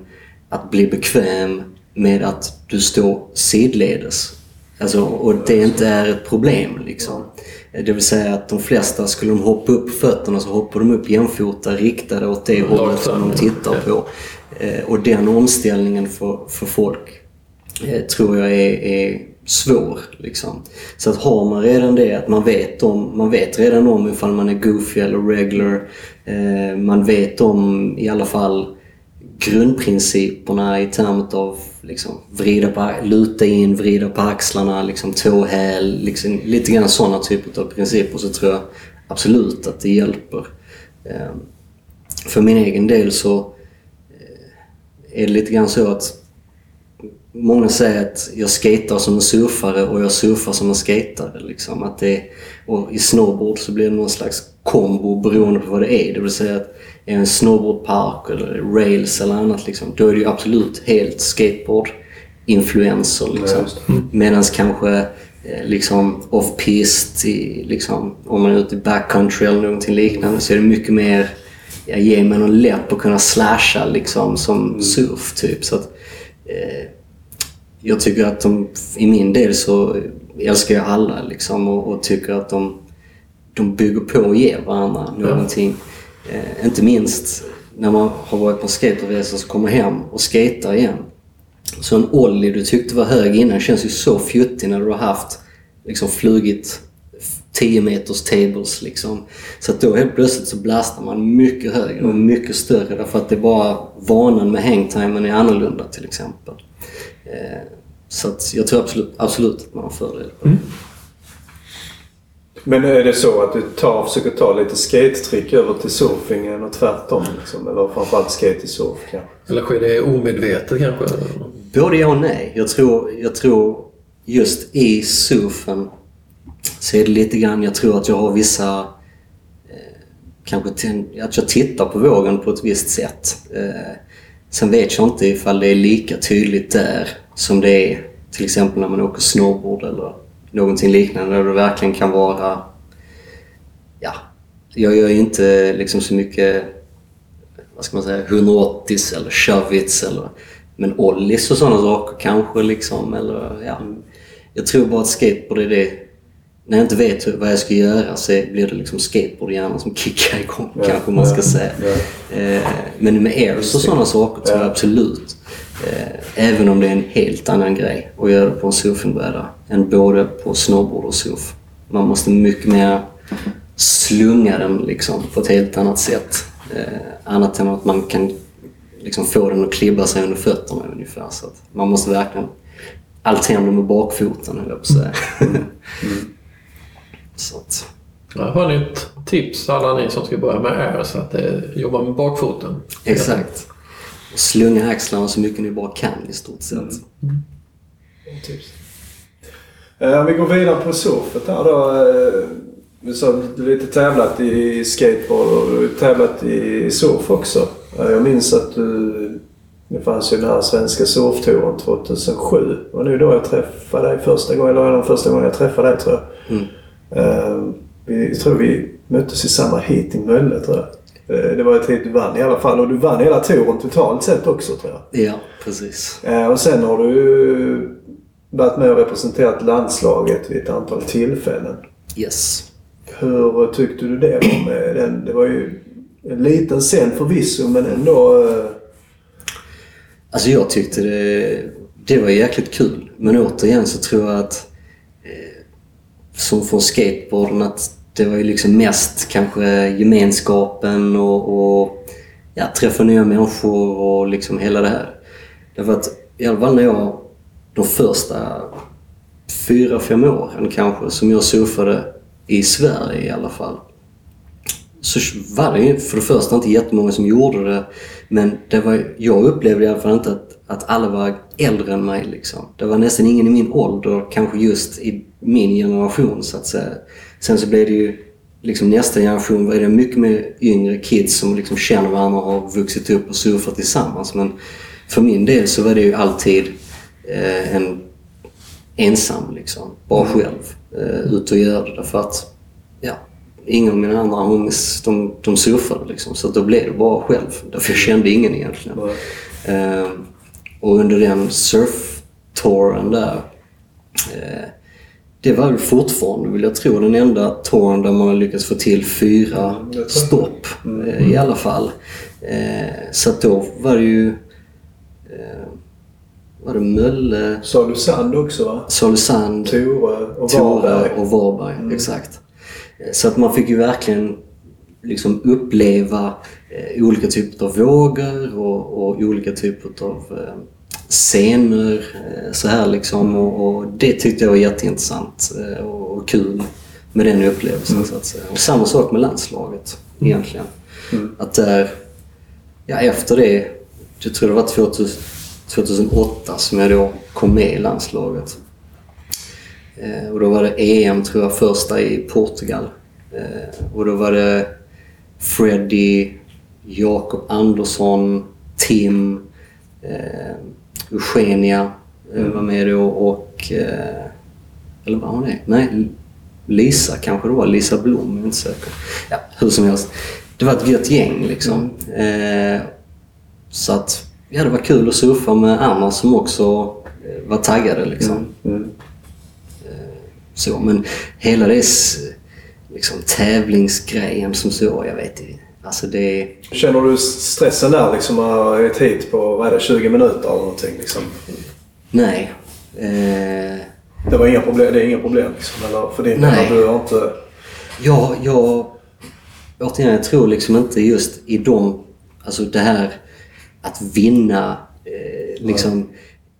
att bli bekväm med att du står sidledes. Alltså, och det inte är ett problem liksom. Det vill säga att de flesta, skulle de hoppa upp på fötterna så hoppar de upp jämfota riktade åt det Rakt hållet som de tittar på. Eh, Och den omställningen för, för folk eh, tror jag är, är svår. Liksom. Så att har man redan det, att man vet, om, man vet redan om ifall man är goofy eller regular. Eh, man vet om i alla fall grundprinciperna i termer av liksom, vrida på, luta in, vrida på axlarna, liksom, tåhäl, liksom, lite grann sådana typer av principer så tror jag absolut att det hjälper. Eh, för min egen del så eh, är det lite grann så att Många säger att jag skater som en surfare och jag surfar som en skatare. Liksom. Att det, och I snowboard så blir det någon slags kombo beroende på vad det är. Det vill säga att är en snowboardpark eller rails eller annat liksom, då är det ju absolut helt skateboard-influenser. Liksom. Medan kanske eh, liksom off-pist, liksom, om man är ute i backcountry eller någonting liknande så är det mycket mer ja, ge mig någon läpp och kunna slasha liksom som surf typ. Så att, eh, jag tycker att de, i min del så älskar jag alla liksom och, och tycker att de, de bygger på och ger varandra någonting. Eh, inte minst när man har varit på en skaterresa och kommer hem och skater igen. Så en ollie du tyckte var hög innan känns ju så fjuttig när du har haft liksom flugit 10 meters tables liksom. Så att då helt plötsligt så blastar man mycket högre och mycket större därför att det är bara vanan med hangtimen är annorlunda till exempel. Eh, så att jag tror absolut, absolut att man har fördel på det. Men är det så att du tar, försöker ta lite skate-trick över till surfingen och tvärtom? Liksom? Eller framförallt skate till surf kanske? Eller sker det omedvetet kanske? både ja och nej. Jag tror, jag tror just i surfen så är det lite grann, jag tror att jag har vissa eh, kanske att jag tittar på vågen på ett visst sätt. Eh, sen vet jag inte ifall det är lika tydligt där som det är till exempel när man åker snowboard eller någonting liknande där det verkligen kan vara... Ja, jag gör ju inte liksom så mycket vad ska man säga, 180 eller shovits eller men ollies och sådana saker kanske liksom eller ja. Jag tror bara att skateboard är det när jag inte vet hur- vad jag ska göra så blir det liksom skateboard hjärnan som kickar igång Ja, kanske man ska ja, säga. ja. Eh, men med airs och sådana saker tror jag Ja. absolut. Eh, även om det är en helt annan grej att göra det på en surfingbräda än både på snowboard och surf. Man måste mycket mer slunga den liksom på ett helt annat sätt. Eh, annat än att man kan liksom få den att klibba sig under fötterna ungefär. Så att man måste verkligen allt händer med bakfoten höll jag på att säga. Så att, Ja, har ni ett tips alla ni som ska börja med air så att det jobba med bakfoten? exakt. Och slunga axlarna så mycket ni bara kan i stort sett. Tips. Eh, Om vi går vidare på surfet här då. eh, Du sa att du lite tävlat i skateboard och du har tävlat i surf också. Eh, Jag minns att du... Det fanns ju den här svenska surftouren 2007. Och nu då jag träffade dig första gången, eller den första gången jag träffade dig tror jag. Mm. Eh, Vi tror vi möttes i samma heat i Mölle tror jag. Eh, Det var ett heat du vann i alla fall och du vann hela touren totalt sett också tror jag. Ja, precis. Eh, Och sen har du varit med och representerat landslaget vid ett antal tillfällen. Yes. Hur tyckte du det var med den? Det var ju en liten scen förvisso men ändå... Alltså jag tyckte det, det var jäkligt kul. Men återigen så tror jag att som från skateboarden att det var ju liksom mest kanske gemenskapen och, och ja, träffa nya människor och liksom hela det här. Därför att i alla fall när jag de första fyra, fem åren kanske som jag surfade i Sverige i alla fall så var det ju för det första inte jättemånga som gjorde det. Men det var, jag upplevde i alla fall inte att, att alla var äldre än mig. Liksom. Det var nästan ingen i min ålder, kanske just i min generation så att säga. Sen så blev det ju liksom nästa generation var det mycket mer yngre kids som liksom känner varandra och har vuxit upp och surfat tillsammans. Men för min del så var det ju alltid eh, en ensam liksom. Bara själv. Eh, ut och göra det därför att ja, ingen av mina andra homies de, de surfade liksom. Så då blev det bara själv. Därför jag kände ingen egentligen. Eh, och under den surftouren där eh, det var väl fortfarande, vill jag tro, den enda touren där man har lyckats få till fyra Mm, stopp eh, i alla fall. Eh, så att då var det ju... Eh, var det Mölle, Sa du Sand också va? Och Tora Varberg. och Varberg. Exakt. Eh, Så att man fick ju verkligen liksom uppleva eh, olika typer av vågor och, och olika typer av eh, scener eh, så här liksom. Och, och det tyckte jag var jätteintressant eh, och, och kul med den upplevelsen så att säga. Och samma sak med landslaget egentligen. Att där, ja efter det, jag tror det var 2000, 2008 som jag då kom med i landslaget. Eh, och då var det EM, tror jag, första i Portugal. Eh, och då var det Freddy, Jakob Andersson, Tim, eh, Eugenia eh, var med då och... Eh, eller var hon det? Nej, Lisa kanske det var. Lisa Blom, jag är inte säker. Ja, hur som helst. Det var ett gött gäng liksom. Eh, så att, ja det var kul att surfa med andra som också eh, var taggade liksom. Mm. Så, men hela det liksom, tävlingsgrejen som så, jag vet inte. Alltså det... Känner du stressen där liksom? att Ett hit på, vad är det, 20 minuter eller någonting liksom? Nej. Eh, Det var inga problem, det är inga problem liksom? Eller för din Nej. du har inte... jag, jag, återigen, jag tror liksom inte just i de, alltså det här att vinna eh, liksom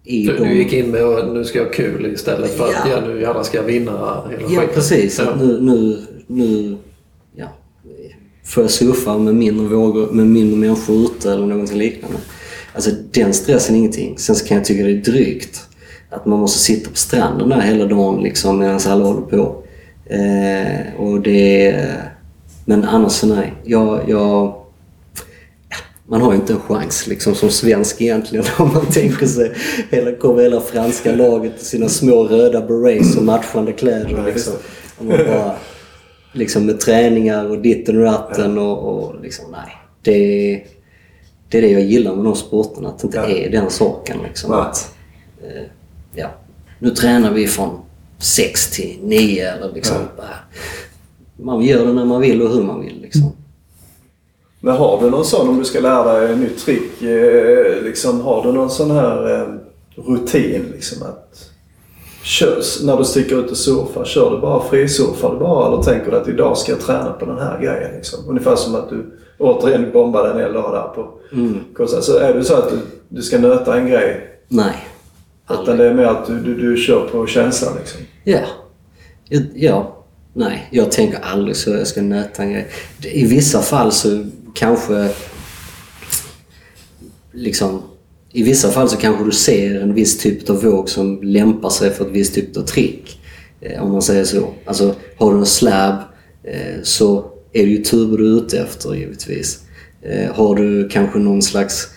i Du, de... du gick in med att nu ska jag ha kul istället för att Ja. ja, nu jävlar ska jag vinna hela Ja, skiten. precis. Ja. Nu, nu, nu ja, får jag surfa med mindre vågor, med mindre människor ute eller någonting liknande. Alltså den stressen är ingenting. Sen så kan jag tycka det är drygt att man måste sitta på stranden där hela dagen liksom medan alla håller på. Eh, och det... Men annars så nej. Jag, jag, man har ju inte en chans liksom som svensk egentligen [laughs] om man tänker sig hela, kommer hela franska laget i sina små röda berets och matchande kläder. Liksom. Och man bara, liksom med träningar och ditten och datten och, och liksom, nej. Det, det är det jag gillar med de sporterna, att det inte Ja. är den saken. Liksom, att, eh, ja, nu tränar vi från 6 till 9 eller liksom. Bara, man gör det när man vill och hur man vill. Liksom. Men har du någon sån, om du ska lära dig ett nytt trick, eh, liksom, har du någon sån här eh, rutin liksom att körs, när du sticker ut och surfar, kör du bara frisurfar du bara eller tänker du att idag ska jag träna på den här grejen liksom? Ungefär som att du återigen bombade en hel dag där på Mm. Kosta. Så är det så att du, du ska nöta en grej, Nej. utan det är mer att du, du, du kör på känslan liksom? Ja. ja. Ja. Nej, jag tänker aldrig så jag ska nöta en grej. I vissa fall så kanske... Liksom... I vissa fall så kanske du ser en viss typ av våg som lämpar sig för ett visst typ av trick. Eh, om man säger så. Alltså, har du en slab eh, så är det ju tuber du är ute efter givetvis. Eh, har du kanske någon slags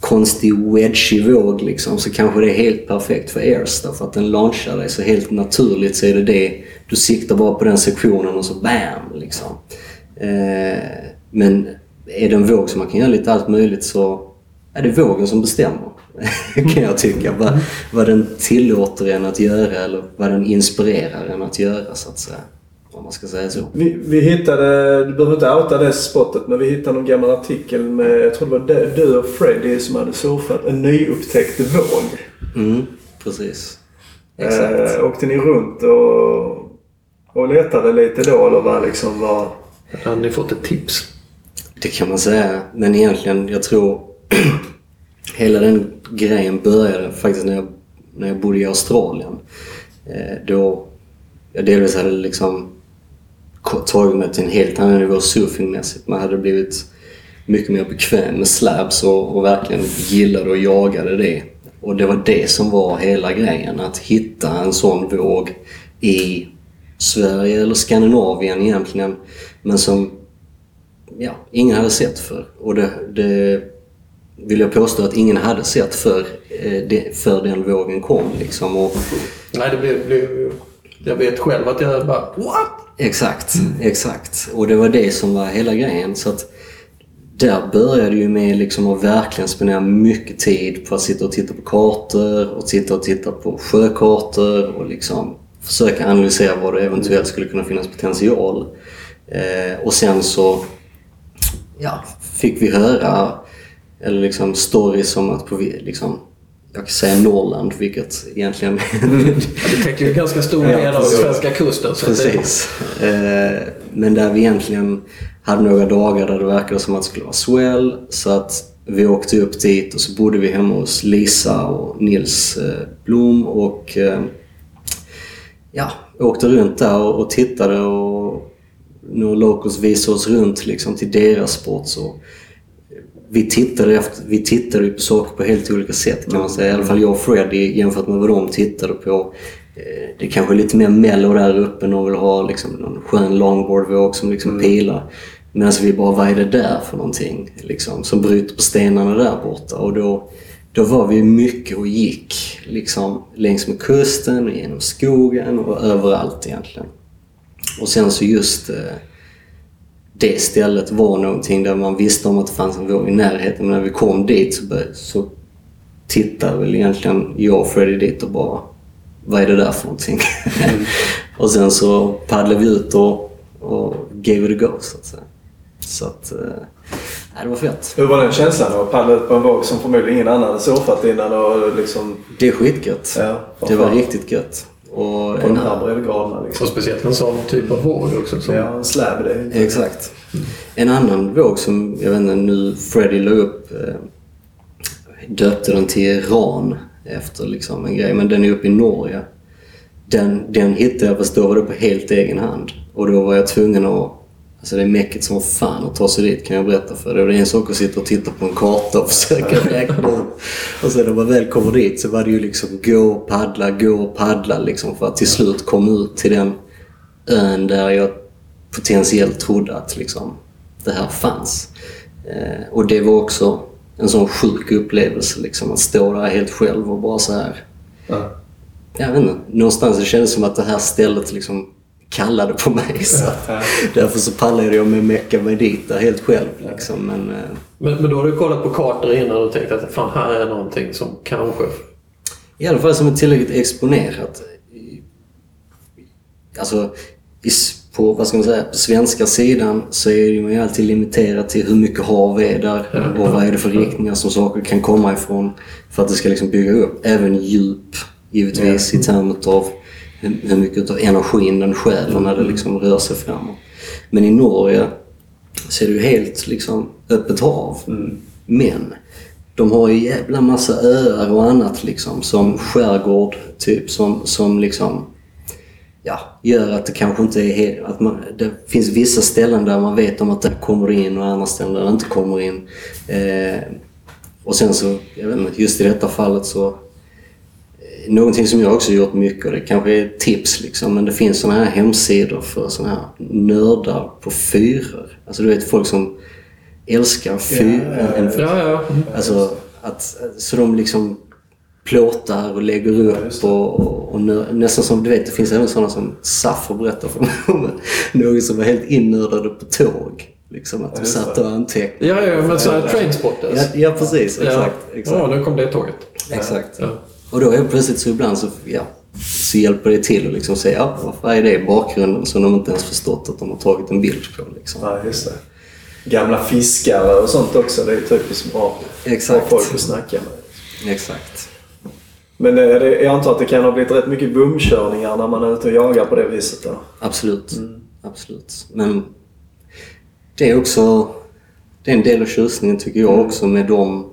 konstig wedgig våg liksom, så kanske det är helt perfekt för airs därför att den launchar dig så helt naturligt så är det det. Du siktar bara på den sektionen och så BAM! Liksom. Men är det en våg som man kan göra lite allt möjligt så är det vågen som bestämmer. [laughs] kan jag tycka. Vad, vad den tillåter en att göra eller vad den inspirerar en att göra så att säga. Om man ska säga så. Vi, vi hittade, du behöver inte outa det spottet, men vi hittade någon gammal artikel med, jag tror det var du- och Freddy som hade surfat en nyupptäckt våg. Mm, precis. Exakt. Eh, åkte ni runt och, och letade lite då eller vad liksom var... Hade ni fått ett tips? Det kan man säga. Men egentligen, jag tror [clears throat] hela den grejen började faktiskt när jag, när jag bodde i Australien. Eh, då jag delvis hade liksom tagit mig till en helt annan nivå surfingmässigt. Man hade blivit mycket mer bekväm med slabs och, och verkligen gillade och jagade det. Och det var det som var hela grejen. Att hitta en sån våg i Sverige eller Skandinavien egentligen. Men som ja, ingen hade sett för. Och det, det vill jag påstå att ingen hade sett för, eh, för den vågen kom. Liksom. Och, Nej, det blev, blev... Jag vet själv att jag bara What? exakt, exakt. Och det var det som var hela grejen. Så att där började ju med liksom att verkligen spendera mycket tid på att sitta och titta på kartor och sitta och titta på sjökartor och liksom försöka analysera var det eventuellt skulle kunna finnas potential. Eh, och sen så ja, fick vi höra eller liksom stories om att på, liksom, jag kan säga Norrland, vilket egentligen Ja, det täcker ju ganska stor Ja, del av den precis. svenska kusten. Så det- Precis. Eh, men där vi egentligen hade några dagar där det verkade som att det skulle vara swell. Så att vi åkte upp dit och så bodde vi hemma hos Lisa och Nils eh, Blom och eh, ja, åkte runt där och, tittade och några locals visade oss runt liksom till deras spots. Och vi tittade, efter, vi tittade ju på saker på helt olika sätt kan man säga. I alla fall jag och Freddy jämfört med vad de tittade på. Eh, Det är kanske lite mer mellow där uppe. Någon vill ha liksom någon skön longboardvåg som liksom pilar. Medan vi bara, vad är det där för någonting? Liksom, som bryter på stenarna där borta. Och då, då var vi mycket och gick liksom längs med kusten och genom skogen och överallt egentligen. Och sen så just eh, det stället var någonting där man visste om att det fanns en våg i närheten. Men när vi kom dit så, bör, så tittade väl egentligen jag och Freddy dit och bara vad är det där för någonting? [laughs] och sen så paddlade vi ut och, och gave it a go så att säga. Så att, eh, nej, det var fett. Hur var den känslan att paddla ut på en våg som förmodligen ingen annan hade surfat innan och liksom... Det är skitgött. Ja, det var riktigt gött. Och På en, de här breddgraderna liksom. Och speciellt en sån typ av våg också. Som, Ja, en slab det. Exakt. En annan våg som, jag vet inte, nu Freddy la upp, eh, döpte den till Ran efter liksom en grej, men den är uppe i Norge. Den, den hittade jag, fast då var det på helt egen hand. Och då var jag tvungen att Alltså det är mäckigt som fan att ta sig dit kan jag berätta för dig. Det är en sak att sitta och titta på en karta och [laughs] försöka räkna ut. Och sen när man väl kommer dit så var det ju liksom gå och paddla, gå och paddla liksom för att till slut komma ut till den ön där jag potentiellt trodde att liksom det här fanns. Eh, och det var också en sån sjuk upplevelse liksom att stå där helt själv och bara så här. Ja. Jag vet inte, någonstans det kändes som att det här stället liksom kallade på mig. [laughs] Så att, Ja. därför så pallade jag med mecka mig dit där helt själv. Liksom. Men, eh, Men, men då har du kollat på kartor innan och tänkt att fan här är någonting som kanske... I alla fall som är tillräckligt exponerat. Alltså, på, vad ska man säga, på svenska sidan så är man ju alltid limiterad till hur mycket hav är där och vad är det för riktningar som saker kan komma ifrån för att det ska liksom bygga upp. Även djup, givetvis, i termer av hur mycket av energin den stjäler när det liksom rör sig framåt. Men i Norge så är det ju helt liksom öppet hav. Men de har ju jävla massa öar och annat liksom som skärgård typ som, som liksom ja, gör att det kanske inte är. Att man, det finns vissa ställen där man vet om att det kommer in och andra ställen där det inte kommer in. Eh, och sen så, jag vet inte, just i detta fallet så Någonting som jag också gjort mycket och det kanske är ett tips liksom, men det finns såna här hemsidor för såna här nördar på fyror. Alltså du vet folk som älskar fyr, en, en Ja, ja. Alltså, att, så de liksom plåtar och lägger upp och, och, och nö, nästan som du vet, det finns även sådana som Saffo berättar för mig om. Någon som var helt innördade på tåg. Liksom att de satt och antecknade. Ja, ja, men så här trainspotters. Ja, ja precis. Exakt. Ja, exakt. ja, nu kom det tåget. exakt. Och då är plötsligt så ibland så, ja, så hjälper det till att liksom säga ja, vad är det i bakgrunden som de inte ens förstått att de har tagit en bild på. Liksom. Ja, just det. Gamla fiskare och sånt också. Det är ju typiskt bra, Exakt. bra folk att snacka med. Exakt. Men eh, det, jag antar att det kan ha blivit rätt mycket bomkörningar när man är ute och jagar på det viset då? Absolut. Absolut. Men det är också... Det är en del av tjusningen tycker jag också med de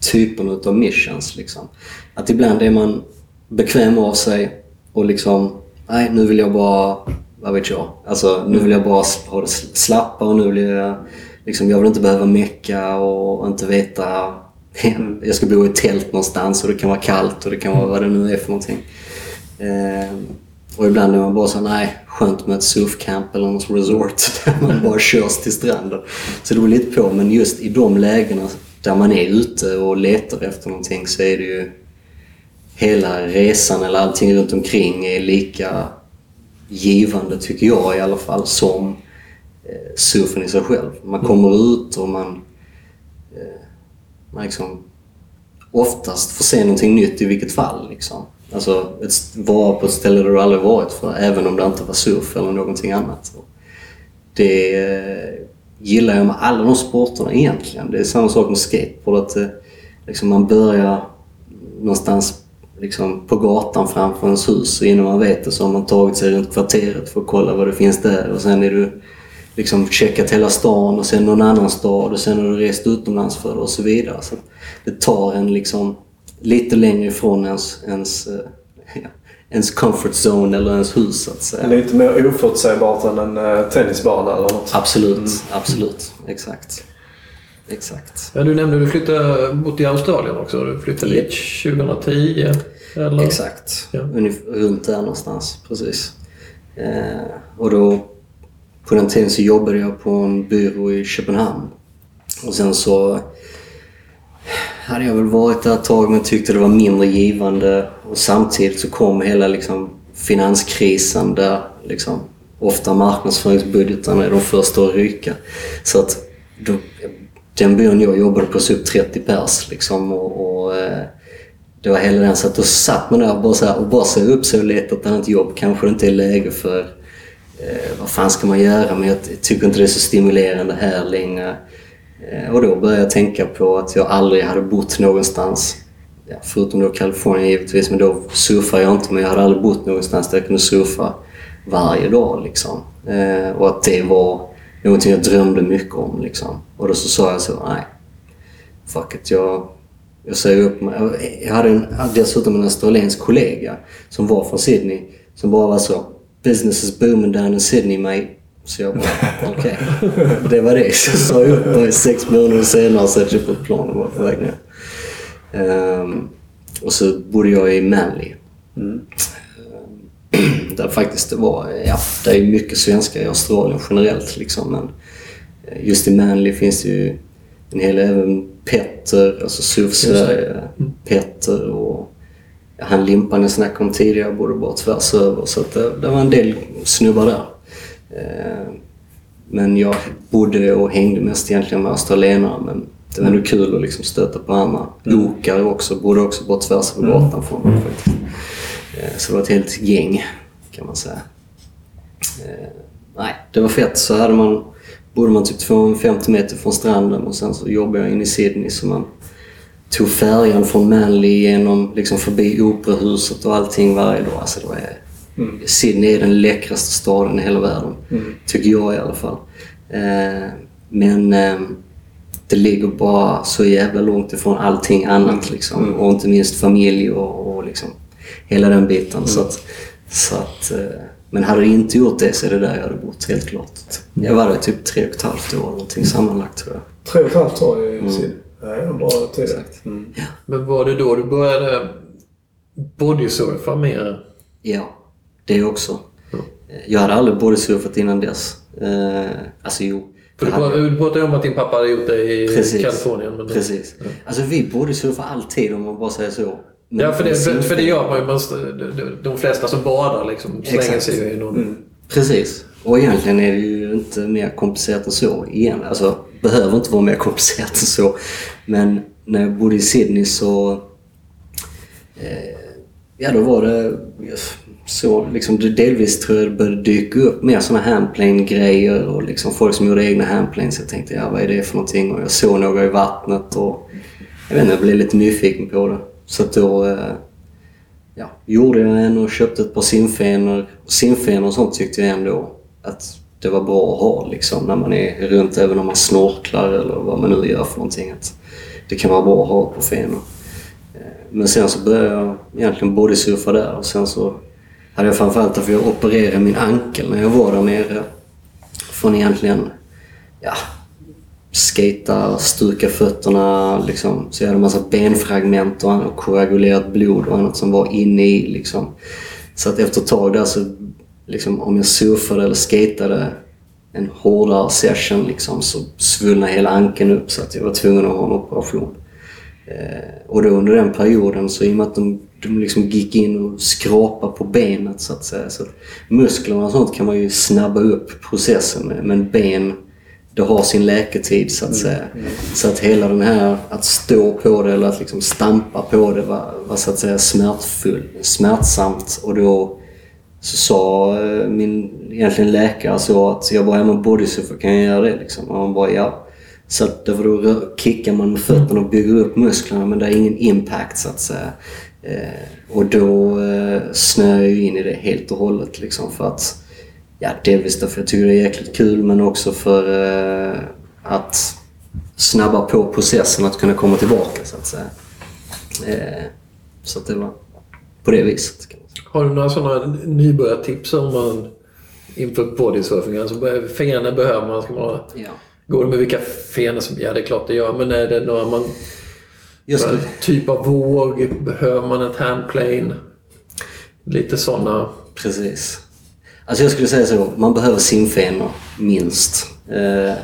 typerna utav missions. Liksom. Att ibland är man bekväm av sig och liksom, nej nu vill jag bara, vad vet jag, alltså nu vill jag bara ha det slappa och nu vill jag, liksom, jag vill inte behöva mecka och inte veta, [laughs] jag ska bo i ett tält någonstans och det kan vara kallt och det kan vara vad det nu är för någonting. Eh, och ibland är man bara så nej, skönt med ett surfcamp eller något resort [laughs] där man bara körs till stranden. Så det beror lite på, men just i de lägena där man är ute och letar efter någonting så är det ju hela resan eller allting runt omkring är lika givande tycker jag i alla fall som eh, surfen i sig själv. Man kommer ut och man, eh, man liksom oftast får se någonting nytt i vilket fall. Liksom. Alltså ett, vara på ett ställe där du aldrig varit för, även om det inte var surf eller någonting annat. Det eh, gillar jag med alla de sporterna egentligen. Det är samma sak med skateboard. Att, eh, liksom man börjar någonstans liksom, på gatan framför ens hus och innan man vet det så har man tagit sig runt kvarteret för att kolla vad det finns där. Och sen är du liksom checkat hela stan och sen någon annan stad och sen har du rest utomlands för det och så vidare. Så det tar en liksom lite längre ifrån ens, ens, eh, [laughs] ja, ens comfort zone eller ens hus så att säga. Lite mer oförutsägbart än en uh, tennisbana eller något. Absolut, absolut. Exakt. Exakt. Ja, du nämnde att du flyttade bort i Australien också. Du flyttade dit 2010. Eller? Exakt. Ja. Runt där någonstans. Precis. Eh, och då, på den tiden så jobbade jag på en byrå i Köpenhamn. Och sen så hade jag väl varit där ett tag men tyckte det var mindre givande. Och samtidigt så kom hela liksom finanskrisen där liksom ofta marknadsföringsbudgetarna är de första att ryka. Så att då, den byrån jag jobbade på så upp 30 pers liksom och, och eh, det var hela den så att då satt man där och bara, så här, och bara såg upp sig och letade ett annat jobb. Kanske det inte är läge för eh, vad fan ska man göra men jag tycker inte det är så stimulerande här längre. Eh, och då började jag tänka på att jag aldrig hade bott någonstans, ja, förutom då Kalifornien givetvis, men då surfar jag inte men jag hade aldrig bott någonstans där jag kunde surfa varje dag liksom. Eh, och att det var någonting jag drömde mycket om liksom. Och då så sa jag så, nej, fuck it, jag, jag säger upp mig. Jag hade en, dessutom en australiensk kollega som var från Sydney som bara var så “Business is booming down in Sydney mate. Så jag bara, okej. [laughs] Det var det. Så sa jag upp mig sex månader senare så jag på ett plan och var på väg ner. Ehm, och så bodde jag i Manly. Ehm, [clears throat] där faktiskt det var, ja, det är mycket svenskar i Australien generellt liksom. Men just i Manly finns det ju en hel även Petter, alltså SUF Sverige, Petter och han Limpan jag snackade om tidigare bodde bara tvärs över. Så att det, det var en del snubbar där. Eh, men jag bodde och hängde mest egentligen med australienare. Men det var ändå kul att liksom stöta på andra. Okare också, bodde också bara tvärs över gatan från mig faktiskt. Eh, så det var ett helt gäng kan man säga. Eh, nej, det var fett. Så hade man, bodde man typ 250 meter från stranden och sen så jobbade jag in i Sydney så man tog färjan från Manly genom, liksom förbi operahuset och allting varje dag. Alltså det var, mm. Sydney är den läckraste staden i hela världen. Mm. Tycker jag i alla fall. Eh, men eh, det ligger bara så jävla långt ifrån allting annat. Mm. Liksom. Mm. Och inte minst familj och, och liksom, hela den biten. Mm. Så att, så att, eh, men hade det inte gjort det så är det där jag hade bott, helt klart. Jag var där typ tre och ett halvt år någonting sammanlagt tror jag. Tre och ett halvt år i Sydney? Ja, en bra tid. Mm. Ja. Men var det då du började bodysurfa mer? Ja, det också. Mm. Jag hade aldrig bodysurfat innan dess. Eh, alltså jo. För du, hade... du pratade om att din pappa hade gjort det i Precis. Kalifornien. Men Precis. Ja. Alltså vi bodysurfar alltid om man bara säger så. Ja, för det, för, för det gör man ju. Man, de flesta som badar liksom slänger sig ju i någon... Mm. Precis. Och egentligen är det ju inte mer komplicerat än så. Igen. Alltså, behöver inte vara mer [laughs] komplicerat än så. Men när jag bodde i Sydney så... Eh, ja, då var det så liksom, delvis tror jag det började dyka upp mer såna handplane-grejer och liksom folk som gjorde egna handplanes. Jag tänkte, ja vad är det för någonting? Och jag såg några i vattnet och jag vet inte, jag blev lite nyfiken på det. Så då eh, ja, gjorde jag en och köpte ett par simfenor. Simfenor och sånt tyckte jag ändå att det var bra att ha liksom, när man är runt, även om man snorklar eller vad man nu gör för någonting. Att det kan vara bra att ha på fenor. Eh, men sen så började jag egentligen bodysurfa där och sen så hade jag framförallt därför jag opererade min ankel när jag var där nere. Från egentligen, ja, skata, stuka fötterna liksom. Så jag hade en massa benfragment och, och koagulerat blod och annat som var inne i liksom. Så att efter ett tag där så liksom, om jag surfade eller skatade en hårdare session liksom, så svullnade hela ankeln upp så att jag var tvungen att ha en operation. Eh, och då under den perioden så i och med att de, de liksom gick in och skrapade på benet så att säga. Så att musklerna och sånt kan man ju snabba upp processen med. Men ben, det har sin läketid så att säga. Mm, mm. Så att hela den här att stå på det eller att liksom stampa på det var, var så att säga smärtfull, smärtsamt. Och då så sa eh, min egentligen läkare så att jag bara, ja men bodysurfer kan jag göra det liksom? Och han bara, ja. Så att då kickar man med fötterna och bygger upp musklerna men det är ingen impact så att säga. Eh, och då eh, snöar jag in i det helt och hållet liksom för att, ja delvis därför jag tycker det är jäkligt kul men också för eh, att snabba på processen att kunna komma tillbaka så att säga. Eh, så att det var på det viset. Har du några sådana nybörjartips om man inför bodysurfing? Alltså fenor behöver man. Ska man ja. Går det med vilka fenor som... Ja, det är klart det gör. Men är det några man... Just det. Typ av våg? Behöver man ett handplane? Lite sådana. Precis. Alltså jag skulle säga så. Man behöver simfenor minst. Eh,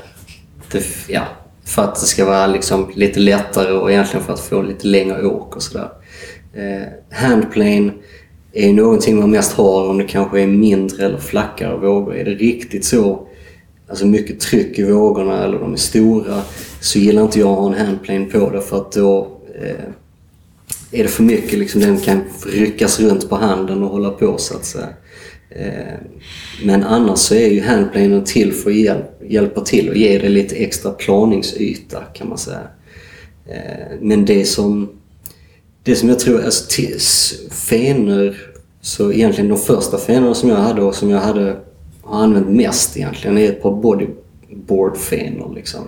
det, ja, för att det ska vara liksom lite lättare och egentligen för att få lite längre åk och sådär. Eh, handplane är någonting man mest har om det kanske är mindre eller flackare vågor. Är det riktigt så alltså mycket tryck i vågorna eller de är stora så gillar inte jag att ha en handplane på det för att då eh, är det för mycket. Liksom, den kan ryckas runt på handen och hålla på så att säga. Eh, men annars så är ju handplanen till för att hjälp, hjälpa till och ge det lite extra planingsyta kan man säga. Eh, men det som det som jag tror, alltså fenor, så egentligen de första fenorna som jag hade och som jag hade har använt mest egentligen är ett par bodyboard-fenor liksom.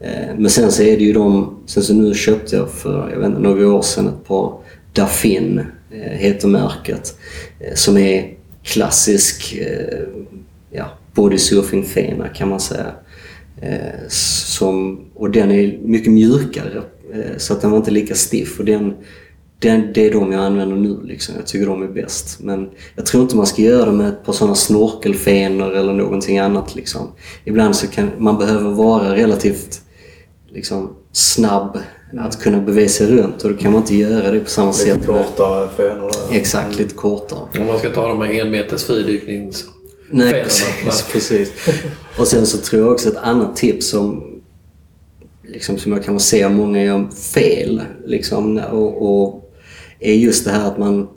Eh, men sen så är det ju de, sen så nu köpte jag för, jag vet inte, några år sedan ett par Daffin, heter märket, som är klassisk eh, ja, bodysurfing-fena kan man säga. Eh, som, och den är mycket mjukare eh, så att den var inte lika stiff. Och den, den, det är de jag använder nu. Liksom. Jag tycker de är bäst. Men jag tror inte man ska göra det med ett par sådana snorkelfenor eller någonting annat. Liksom. Ibland så kan man behöva vara relativt liksom, snabb att kunna sig runt och då kan man inte göra det på samma Lite sätt. kortare fenor. Exakt, lite kortare. Om man ska ta de här enmeters fridyknings... Nej, precis, [laughs] precis. Och sen så tror jag också ett annat tips som, liksom, som jag kan se många gör fel liksom, och, och är just det här att man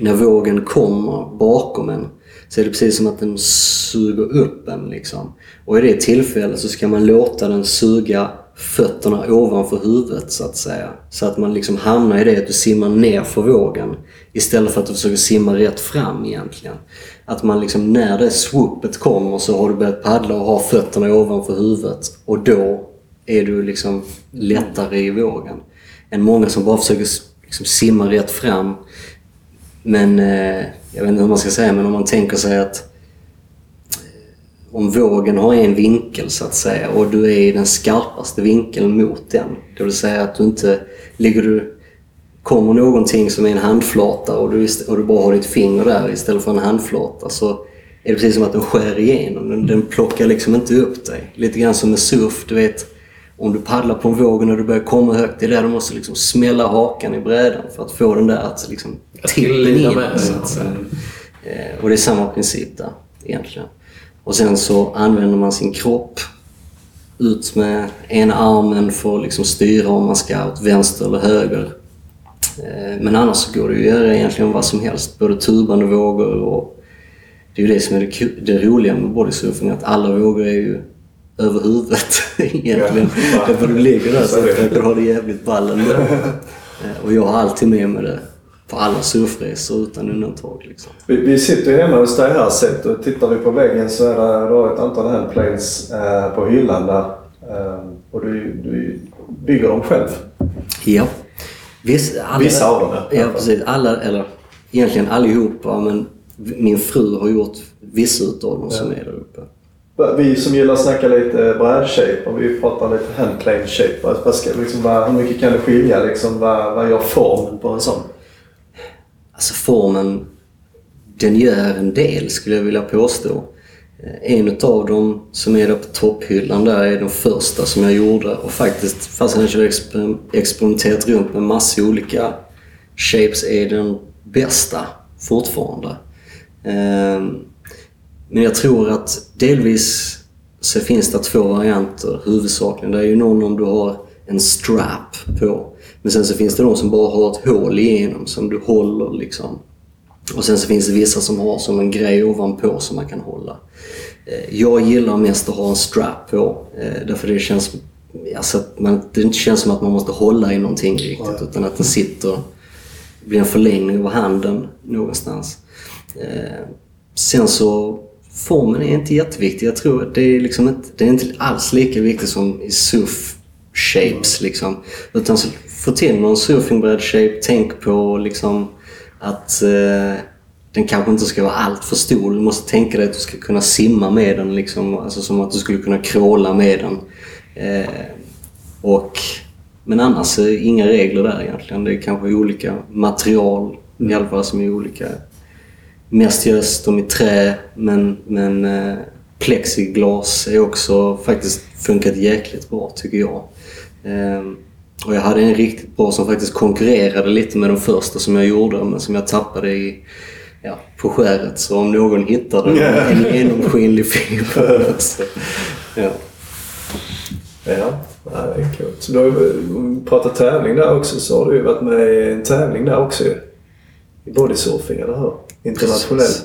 när vågen kommer bakom en så är det precis som att den suger upp en. Liksom. Och i det tillfället så ska man låta den suga fötterna ovanför huvudet så att säga. Så att man liksom hamnar i det att du simmar ner för vågen istället för att du försöker simma rätt fram egentligen. Att man liksom när det swoopet kommer så har du börjat paddla och har fötterna ovanför huvudet och då är du liksom lättare i vågen. Än många som bara försöker liksom simma rätt fram men eh, jag vet inte hur man ska säga, men om man tänker sig att om vågen har en vinkel så att säga och du är i den skarpaste vinkeln mot den. Det vill säga att du inte ligger du kommer någonting som är en handflata och du, och du bara har ditt finger där istället för en handflata så är det precis som att den skär igenom. Den, den plockar liksom inte upp dig. Lite grann som med surf, du vet. Om du paddlar på en våg och när du börjar komma högt, det är där du måste liksom smälla hakan i brädan för att få den där att liksom tippa säga. Eh, Och det är samma princip där egentligen. Och sen så använder man sin kropp ut med ena armen för att liksom styra om man ska åt vänster eller höger. Eh, Men annars så går det ju att göra egentligen vad som helst. Både tubande vågor och... Det är ju det som är det, det roliga med bodysurfing, att alla vågor är ju över huvudet [laughs] egentligen. Ja. Du ligger där så att du har det jävligt ballen då. [laughs] Eh, Och jag har alltid med mig det på alla surfresor utan undantag. Liksom. Vi, vi sitter ju hemma hos dig här sett och tittar vi på väggen så är det då ett antal handplanes eh, på hyllan där. Eh, och du, du bygger dem själv. Ja. Vissa, alla, Vissa av dem, ja. Ja, precis. Alla, eller egentligen allihopa, men min fru har gjort vissa utav dem som är där uppe. Vi som gillar att snacka lite brädshape och vi pratar lite handplane shape. Vad, vad ska, liksom, vad, hur mycket kan det skilja? Liksom, vad, vad gör formen på en sån? Alltså formen, den gör en del skulle jag vilja påstå. Eh, en av dem som är där på topphyllan där är den första som jag gjorde och faktiskt, fast jag har exper- experimenterat runt med massa olika shapes, är den bästa fortfarande. Ehm, men jag tror att delvis så finns det två varianter huvudsakligen. Det är ju någon om du har en strap på. Men sen så finns det de som bara har ett hål igenom som du håller liksom. Och sen så finns det vissa som har som en grej ovanpå som man kan hålla. Eh, Jag gillar mest att ha en strap på. eh, Därför det känns, alltså att man, det inte känns som att man måste hålla i någonting riktigt. Utan att den sitter, blir en förlängning av handen någonstans. Eh, Sen så, formen är inte jätteviktig. Jag tror att det är liksom inte, det är inte alls lika viktigt som i surf shapes liksom. Utan så, få till någon surfingbräd shape, tänk på liksom att eh, den kanske inte ska vara allt för stor. Du måste tänka dig att du ska kunna simma med den liksom. Alltså som att du skulle kunna kråla med den. Eh, och, men annars är inga regler där egentligen. Det är kanske olika material i alla fall som är olika. Mest görs de i trä men, men eh, plexiglas är också faktiskt funkat jäkligt bra tycker jag. Ehm, och jag hade en riktigt bra som faktiskt konkurrerade lite med de första som jag gjorde men som jag tappade i, ja, på skäret. Så om någon hittade en genomskinlig fiber [laughs] så, ja. Ja, ja det är coolt. Så du har ju, pratar tävling där också så har du ju varit med i en tävling där också ju. I bodysurfing, eller hur? Internationell. Precis.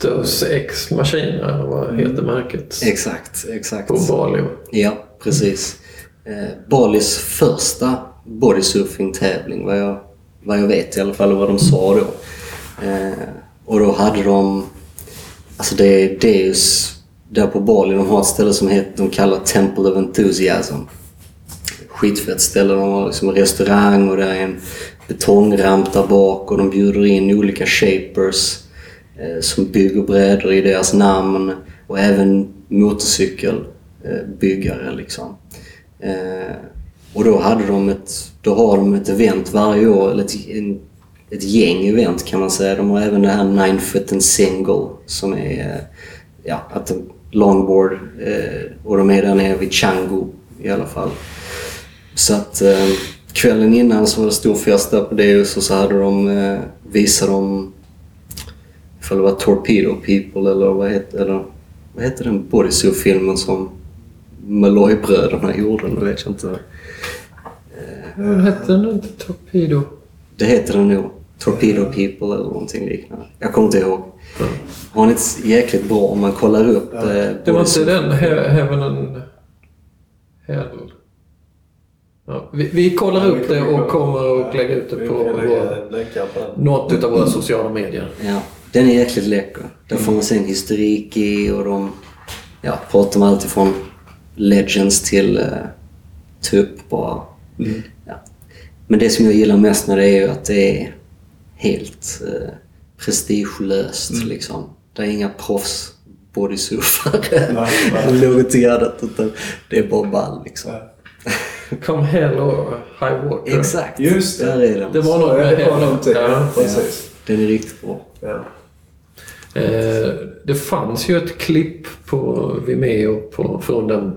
Dos X Maskiner, vad heter märket? Exakt, exakt. På Bali. Ja, precis. Eh, Balis första bodysurfing-tävling, vad jag, vad jag vet i alla fall och vad de sa då. Eh, och då hade de, alltså det är Deus där på Bali, de har ett ställe som heter, de kallar Temple of Enthusiasm. Skitfett ställe, de har liksom en restaurang och det är en betongramp där bak och de bjuder in olika shapers eh, som bygger brädor i deras namn. och även motorcykelbyggare liksom. Eh, och då hade de ett, då har de ett event varje år, eller ett, en, ett gäng event kan man säga. De har även det här Nine Foot and Single som är eh, ja, att longboard eh, och de är där nere vid Changu i alla fall. Så att eh, kvällen innan så var det stor fest där på Deus och så hade de, eh, visade de ifall det var Torpedo People eller vad heter, eller, vad heter den bodysuit-filmen som Malloy-bröderna gjorde? Nu vet jag inte. Vad hette den inte? Torpedo? Det heter den nog. Torpedo People eller någonting liknande. Jag kommer inte ihåg. Har ni ett jäkligt bra om man kollar upp eh, Det var inte den He- Heaven and Hell? Ja, vi, vi kollar upp det och kommer att lägga ut det Vi på vår, något utav våra sociala medier. Ja, den är jäkligt läcker. Där får man se en historik i och de ja, pratar om allt ifrån Legends till uh, tupp bara. Ja. Men det som jag gillar mest med det är ju att det är helt uh, prestigelöst liksom. Det är inga proffs bodysurfare eller [laughs] annat utan det är bara ball liksom. Come [laughs] Hell och High Water. Exakt, Just det. där är den. Det var Ja, något med det var Hell. någonting. Ja. Ja, precis. Den är riktigt bra. Ja. Eh, det fanns ju ett klipp på Vimeo på, från den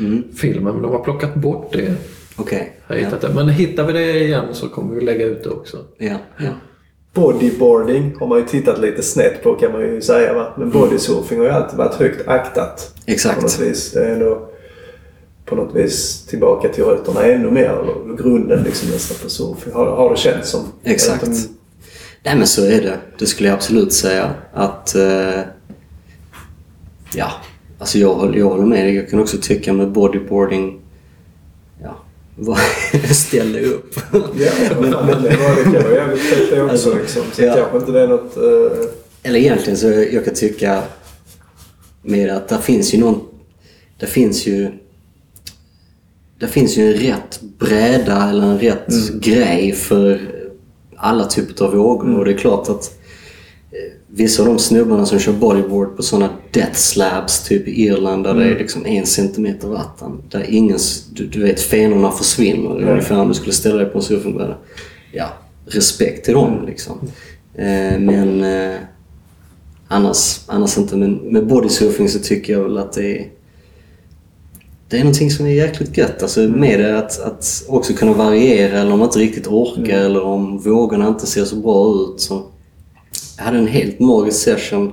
Mm. filmen, men de har plockat bort det. Okej. Hittat det. Men hittar vi det igen så kommer vi lägga ut det också. Ja, ja. Bodyboarding har man ju tittat lite snett på kan man ju säga. Va? Men bodysurfing har ju alltid varit högt aktat. På Exakt. något vis. Det är ändå på något vis tillbaka till rötterna ännu mer. Grunden liksom nästan på surfing. Har, har det känts som. Exakt. Inte Nej men så är det. Det skulle jag absolut säga. Att... Eh, ja, alltså jag, jag håller med dig. Jag kan också tycka med bodyboarding... Ja, [laughs] vad- ställa upp. Ja, men, men det var det jävligt fett också Alltså, liksom. Så ja. kanske inte det är något... eh, Eller egentligen så jag kan tycka med att det finns ju någon... Det finns ju... Det finns ju en rätt bräda eller en rätt grej för alla typer av vågor. Och det är klart att vissa av de snubbarna som kör bodyboard på sådana death slabs typ i Irland där det är liksom en centimeter vatten. Där ingen, du, du vet fenorna försvinner ungefär om du skulle ställa dig på en surfingbräda. Ja, respekt till dem liksom. Eh, men eh, annars, annars inte. Men med bodysurfing så tycker jag väl att det är det är någonting som är jäkligt gött. Alltså med det att, att också kunna variera eller om man inte riktigt orkar eller om vågorna inte ser så bra ut. Så jag hade en helt magisk session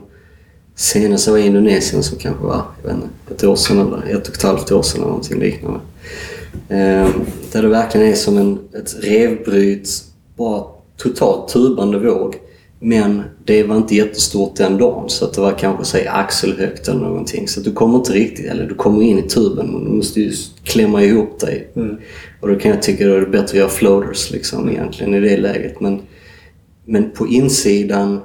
senast jag var i Indonesien som kanske var jag vet inte, ett år sedan eller ett och ett halvt år sedan eller någonting liknande. Ehm, där det verkligen är som en, ett revbryt, bara totalt tubande våg. Men det var inte jättestort den dagen så att det var kanske säg axelhögt eller någonting. Så du kommer inte riktigt, eller du kommer in i tuben men du måste ju klämma ihop dig. Och då kan jag tycka att det är bättre att göra floaters liksom egentligen i det läget. Men, men på insidan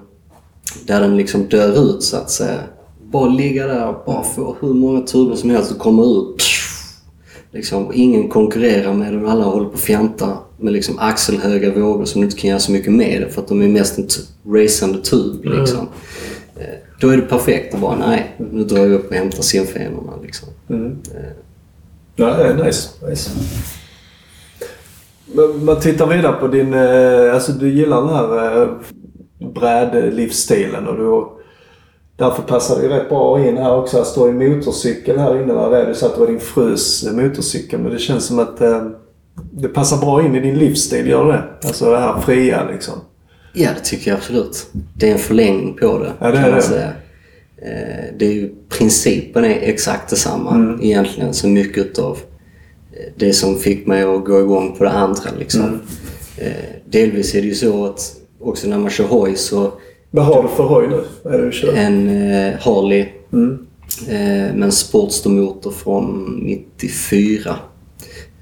där den liksom dör ut så att säga. Bara ligga där och bara få hur många tuber som helst och komma ut. Liksom, ingen konkurrerar med och alla håller på att fjanta med liksom axelhöga vågor som du inte kan göra så mycket med för att de är mest en racande tub. Liksom. Eh, Då är det perfekt att bara, nej, nu drar jag upp och hämtar simfenorna. Liksom. Mm. Ja, det är nice. nice. Man tittar vidare på din... eh, Alltså du gillar den här eh, brädlivsstilen och du... Därför passar det ju rätt bra in här också. Här står en motorcykel här inne. Där är det så att det var din frus motorcykel. Men det känns som att eh, det passar bra in i din livsstil, gör det? Alltså det här fria liksom. Ja, det tycker jag absolut. Det är en förlängning på det, Ja, det kan man säga. Eh, Det är ju, principen är exakt detsamma egentligen så mycket av det som fick mig att gå igång på det andra. Liksom. Eh, Delvis är det ju så att också när man kör hoj så Vad har du för hoj nu? Vad är det du kör? en eh, Harley Mm. eh, med en Sportster-motor från 94.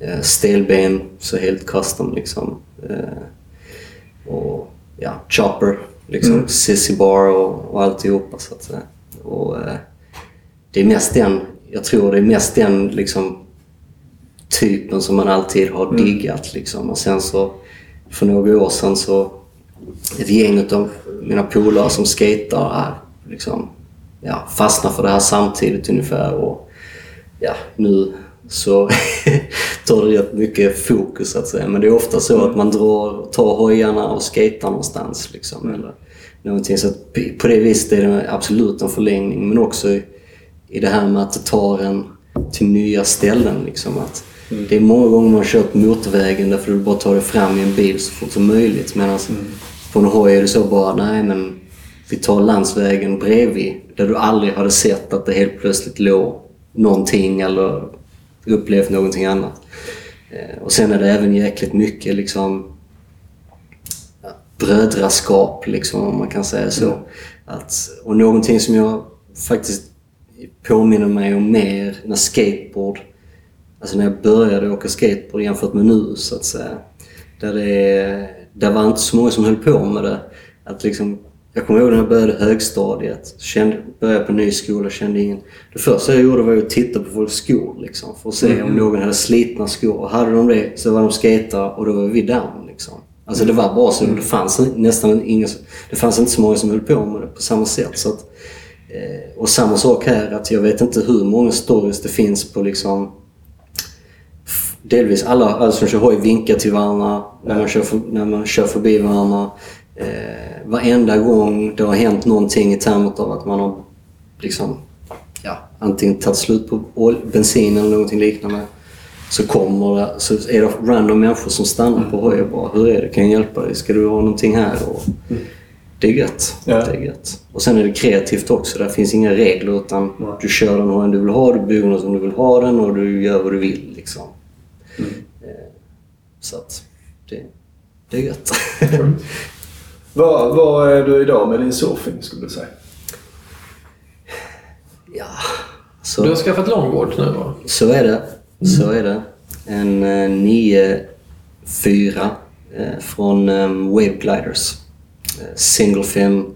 Eh, stelben, så helt custom liksom. Eh, och ja, chopper, liksom. Mm. Sissy bar och, och alltihopa så att säga. Och, eh, det är mest den, jag tror det är mest den liksom typen som man alltid har Mm. diggat liksom. Och sen så för några år sedan så ett gäng av mina polare som skater är liksom ja, fastnade för det här samtidigt ungefär. Och ja, nu så [laughs] tar det rätt mycket fokus så att säga. Men det är ofta så att man drar, tar hojarna och skater någonstans. Liksom, eller någonting. Så på det viset är det absolut en förlängning. Men också i, i det här med att det tar en till nya ställen. Liksom, att Mm. Det är många gånger man har kört motorvägen därför du bara tar dig fram i en bil så fort som möjligt. Medan Mm. En hoj är det så bara, nej men vi tar landsvägen bredvid där du aldrig hade sett att det helt plötsligt låg någonting eller upplevt någonting annat. Eh, Och sen är det även jäkligt mycket liksom brödraskap, liksom, om man kan säga så. Att, och någonting som jag faktiskt påminner mig om mer när skateboard, alltså när jag började åka skateboard jämfört med nu så att säga. Där det, där var inte så många som höll på med det. Att liksom, jag kommer ihåg när jag började högstadiet, kände, började på ny skola, kände ingen... Det första jag gjorde var att titta på folks skor liksom, för att se om någon hade slitna skor. Och hade de det så var de skatare och då var vi down. Liksom. Alltså det var bara så. Det fanns nästan inga, det fanns inte så många som höll på med det på samma sätt. Så att, eh, och samma sak här, att jag vet inte hur många stories det finns på liksom delvis alla, alla som kör hoj vinkar till varandra när man kör, för, när man kör förbi varandra. Eh, varenda gång det har hänt någonting i termer av att man har liksom, ja, antingen tagit slut på bensin eller någonting liknande. Så kommer det, så är det random människor som stannar på hoj och bara “Hur är det? Kan jag hjälpa dig? Ska du ha någonting här?” och Det är gött. Ja. Det är gött. Och sen är det kreativt också. Där finns inga regler utan Nej. du kör den hojen du vill ha, du bygger den som du vill ha den och du gör vad du vill. Liksom. Mm. Eh, Så att det, det är gött. [laughs] Vad, vad är du idag med din surfing skulle du säga? ja, Du har så, skaffat longboard nu va? så är det. Så är det. En eh, 9-4 eh, från um, Wave Gliders. Eh, single fin,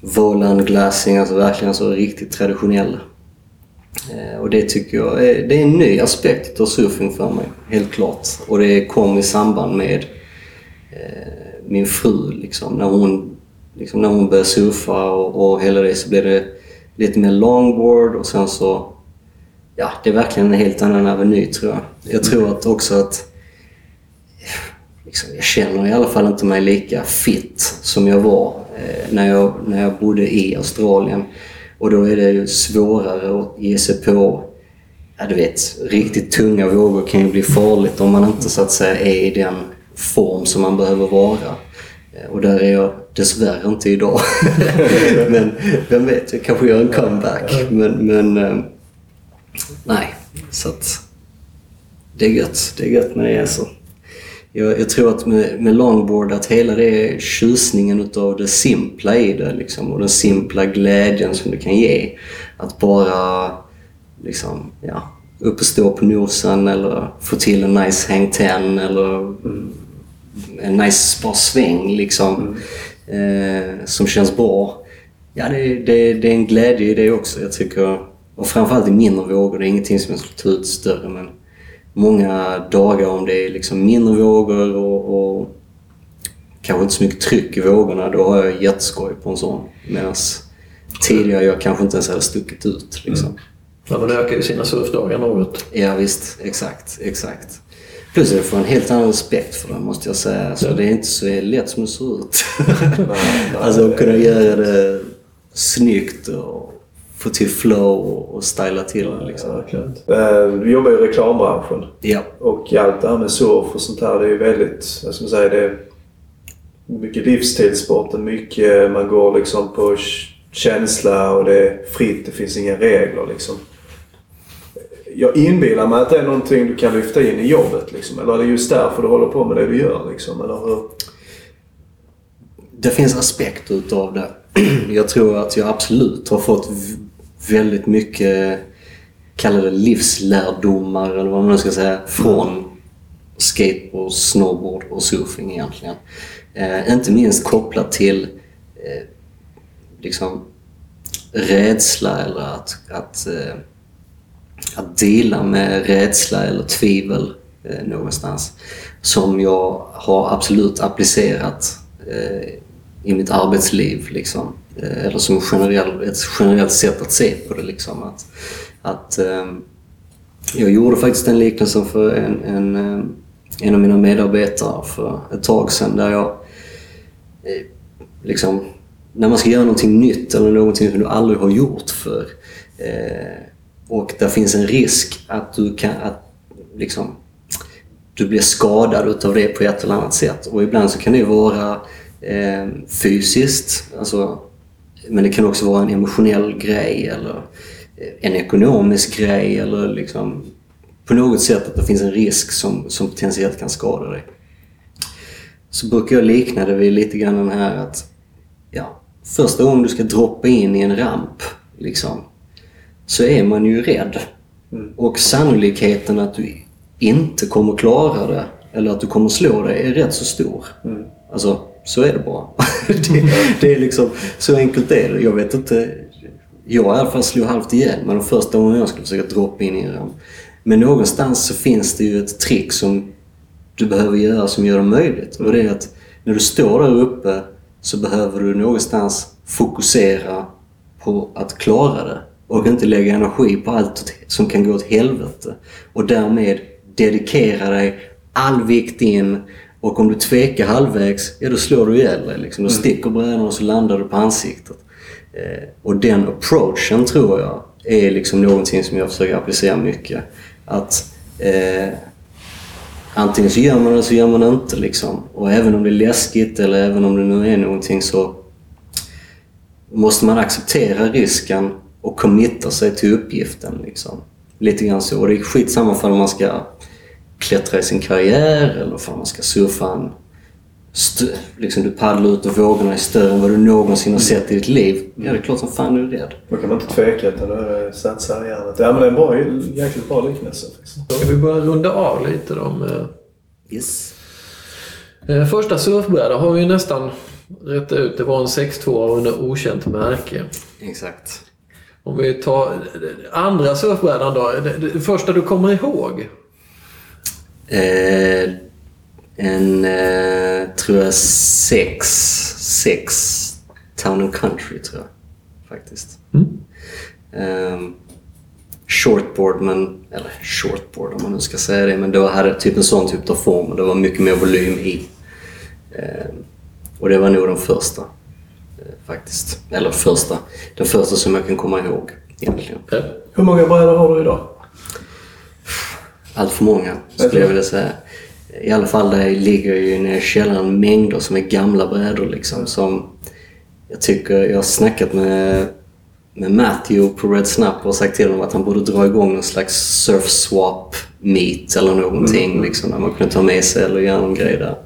Volan glassing, alltså verkligen så riktigt traditionell. Eh, och det tycker jag är, det är en ny aspekt av surfing för mig, helt klart. Och det kom i samband med eh, min fru. Liksom, när, hon, liksom, när hon började surfa och, och hela det så blev det lite mer longboard och sen så... Ja, det är verkligen en helt annan aveny tror jag. Jag tror att också att... Eh, liksom, jag känner i alla fall inte mig lika fit som jag var eh, när, jag, när jag bodde i Australien. Och då är det ju svårare att ge sig på Ja, du vet, riktigt tunga vågor kan ju bli farligt om man inte så att säga är i den form som man behöver vara. Och där är jag dessvärre inte idag. [laughs] men vem vet, jag kanske gör en comeback. Men, men eh, nej, så att det är gött. Det är gött med det alltså. Jag, jag tror att med, med longboard att hela det tjusningen utav det simpla i det liksom, och den simpla glädjen som det kan ge. Att bara liksom, ja, upp och stå på nosen eller få till en nice hang ten eller en nice bara sväng liksom. Eh, som känns bra. Ja, det, det, det är en glädje i det också. Jag tycker, och framförallt i mindre vågor. Det är ingenting som jag skulle ta ut större men många dagar om det är liksom mindre vågor och, och kanske inte så mycket tryck i vågorna, då har jag jätteskoj på en sån. Medan tidigare jag kanske inte ens hade stuckit ut. Liksom. Ja, man ökar ju sina surfdagar något. Ja visst, exakt, exakt. Plus jag får en helt annan respekt för det måste jag säga. Alltså, Det är inte så lätt som det ser ut. [laughs] alltså att kunna göra det snyggt och få till flow och, styla till. Liksom. Eh, Du jobbar ju i reklambranschen. Ja, Och allt det här med surf och sånt här, det är ju väldigt, jag ska säga, det är mycket livsstilssport. Mycket, man går liksom på känsla och det är fritt, det finns inga regler liksom. Jag inbillar mig att det är någonting du kan lyfta in i jobbet liksom. Eller är det just därför du håller på med det du gör liksom? Eller hur? det finns aspekter utav det. [clears throat] Jag tror att jag absolut har fått väldigt mycket, kalla det livslärdomar eller vad man nu ska säga, från skateboard, snowboard och surfing egentligen. Eh, inte minst kopplat till eh, liksom rädsla eller att, att, eh, att dela med rädsla eller tvivel eh, någonstans. Som jag har absolut applicerat eh, i mitt arbetsliv. Liksom. Eh, eller som generell, ett generellt sätt att se på det. Liksom. Att, att, ehm, jag gjorde faktiskt en liknelse för en, en, eh, en av mina medarbetare för ett tag sedan där jag eh, liksom, när man ska göra någonting nytt eller någonting som du aldrig har gjort för och där finns en risk att du kan, att liksom, du blir skadad utav det på ett eller annat sätt. Och ibland så kan det vara eh, fysiskt, alltså, men det kan också vara en emotionell grej eller en ekonomisk grej eller liksom på något sätt att det finns en risk som, som potentiellt kan skada dig. Så brukar jag likna det vid lite grann den här att ja, första gången du ska droppa in i en ramp liksom, så är man ju rädd. Mm. Och sannolikheten att du inte kommer klara det eller att du kommer slå dig är rätt så stor. Mm. Alltså, så är det bara. [laughs] det, det, är liksom, så enkelt är det. Jag vet inte. Jag i alla fall slog halvt ihjäl mig de första gången jag skulle försöka droppa in i en. Men någonstans så finns det ju ett trick som du behöver göra som gör det möjligt. Och det är att när du står där uppe så behöver du någonstans fokusera på att klara det och inte lägga energi på allt som kan gå åt helvete. Och därmed dedikera dig all vikt in och om du tvekar halvvägs, ja då slår du ihjäl dig. Liksom. Då mm. sticker brädan och så landar du på ansiktet. Eh, och den approachen tror jag är liksom någonting som jag försöker applicera mycket. Att eh, antingen så gör man det så gör man det inte. Liksom. Och även om det är läskigt eller även om det nu är någonting så måste man acceptera risken och committa sig till uppgiften. Liksom. Lite grann så. Och det är skitsamma om man ska klättra i sin karriär eller för man ska surfa en liksom du paddlar ut och vågorna är större än vad du någonsin har sett i ditt liv. Ja, det är klart som fan du är rädd. Då kan man inte tveka utan då är det satsa i hjärnet. Ja, men det är en bra, jäkligt bra liknelse. Ska vi börja runda av lite då med... Yes. Eh, första surfbräda har vi ju nästan rätt ut. Det var en 6-2 under okänt märke. Exakt. Om vi tar andra surfbrädan då. Det första du kommer ihåg? Eh, en, eh, tror jag, sex, sex Town and Country tror jag faktiskt. Mm. Um, shortboard, men, eller shortboard om man nu ska säga det, men det hade typ en sån typ av form och det var mycket mer volym i. Um, och det var nog den första uh, faktiskt. Eller första. Den första som jag kan komma ihåg egentligen. Hur många brädor har du idag? Allt för många skulle jag vilja säga. I alla fall där ligger ju nere i källaren mängder som är gamla brädor liksom. Som jag tycker, jag har snackat med, med Matthew på Red Snap och sagt till honom att han borde dra igång någon slags surf swap meet eller någonting mm. liksom. Där man kunde ta med sig eller göra någon grej där.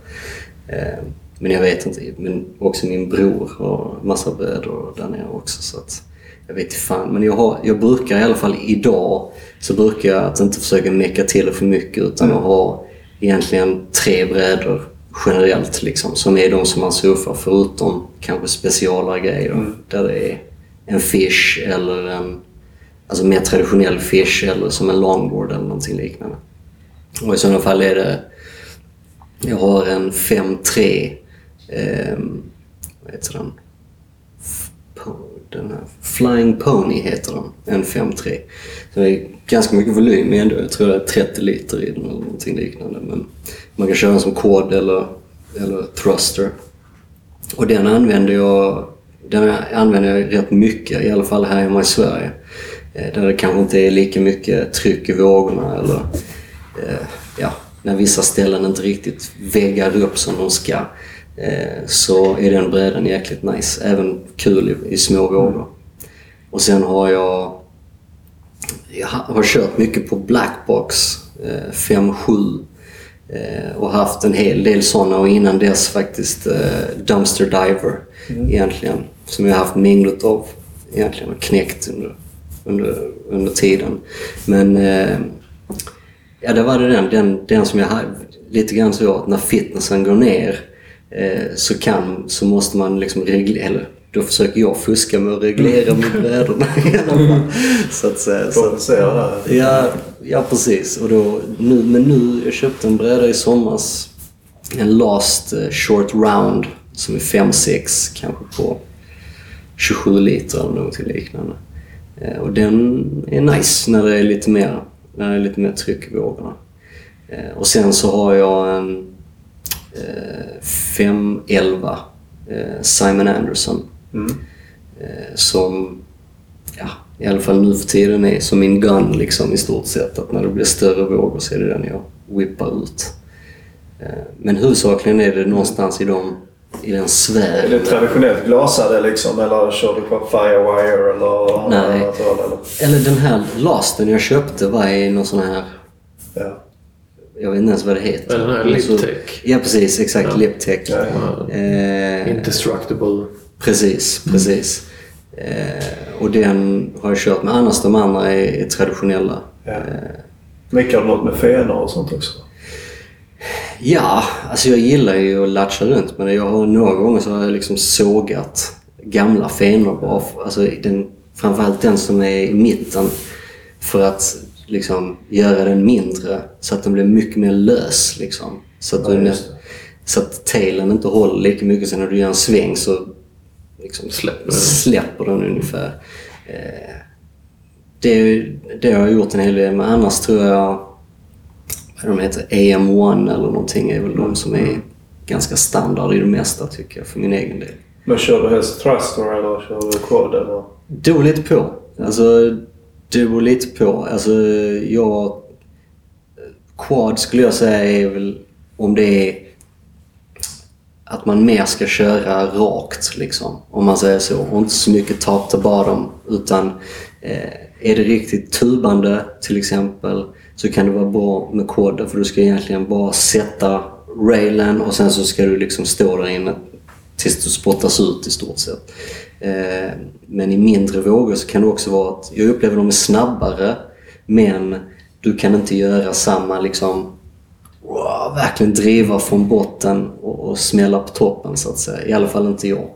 Eh, men jag vet inte. Men också min bror har massa brädor där nere också. Så att, jag vet inte fan. Men jag, har, jag brukar i alla fall idag så brukar jag att inte försöka mecka till det för mycket utan mm. att ha egentligen tre brädor generellt liksom, som är de som man surfar förutom kanske speciala grejer mm. där det är en fish eller en alltså mer traditionell fish eller som en longboard eller någonting liknande. Och i sådana fall är det jag har en 5-3 eh, vad heter den? Den här Flying Pony heter den. En 5-3. Så det är ganska mycket volym ändå. Jag tror det är 30 liter i den eller någonting liknande. Men man kan köra den som quad eller, eller thruster. Och den använder jag den använder jag rätt mycket, i alla fall här hemma i Sverige. Eh, där det kanske inte är lika mycket tryck i vågorna eller eh, ja, när vissa ställen inte riktigt väggar upp som de ska. Eh, så är den brädan jäkligt nice. Även kul i, i små vågor. Och sen har jag, jag har kört mycket på Blackbox 5-7 eh, eh, och haft en hel del sådana och innan dess faktiskt Dumpster Diver mm. egentligen. Som jag har haft mängder av egentligen och knäckt under, under, under tiden. Men ja, det var det den, den, den som jag hade lite grann så att när fitnessen går ner Eh, så, kan, så måste man liksom reglera, eller då försöker jag fuska med att reglera med brädorna i alla fall. Så att säga. Kompensera där. Ja, ja, precis. Och då, nu, men nu, jag köpte en bräda i somras. En last eh, short round som är 5-6 kanske på 27 liter eller något liknande. Eh, och den är nice när det är lite mer, när det är lite mer tryck i vågorna. Eh, och sen så har jag en eh, 511 eh, Simon Anderson. Mm. Eh, som, ja, i alla fall nu för tiden är som min gun liksom i stort sett. Att när det blir större vågor så är det den jag whippar ut. Eh, men huvudsakligen är det någonstans i, de, i den Är sfären. det traditionellt glasade liksom eller kör du på Firewire eller Nej. annat eller? Eller den här lasten jag köpte var i någon sån här, Ja. Jag vet inte ens vad det heter. Är den här Men så- Liptech? Ja precis, exakt. Ja. Liptech. Ja, Eh, Indestructible. Precis, precis. Eh, och den har jag kört med. Annars de andra är, är traditionella. Ja. Eh, Mycket har något med fenor och sånt också. ja, alltså jag gillar ju att latcha runt med det. Jag har några gånger så har jag liksom sågat gamla fenor bara. Alltså den, framförallt den som är i mitten. För att liksom göra den mindre så att den blir mycket mer lös. Liksom. Så, att Ja, du, så att tailen inte håller lika mycket. Sen när du gör en sväng så liksom Släpper den. släpper den ungefär. Eh, det, det har jag gjort en hel del men annars tror jag vad de heter, AM1 eller någonting är väl de som är ganska standard i det mesta tycker jag för min egen del. Men kör du helst thruster eller kör du quad eller? Det lite på. Alltså, det beror lite på. Alltså, jag... Quad skulle jag säga är väl om det är att man mer ska köra rakt liksom. Om man säger så. Och inte så mycket top to bottom. Utan eh, är det riktigt tubande till exempel så kan det vara bra med quad för du ska egentligen bara sätta railen och sen så ska du liksom stå där inne tills du spottas ut i stort sett. Eh, men i mindre vågor så kan det också vara att jag upplever dem är snabbare men du kan inte göra samma liksom wow, verkligen driva från botten och, och smälla på toppen så att säga. I alla fall inte jag.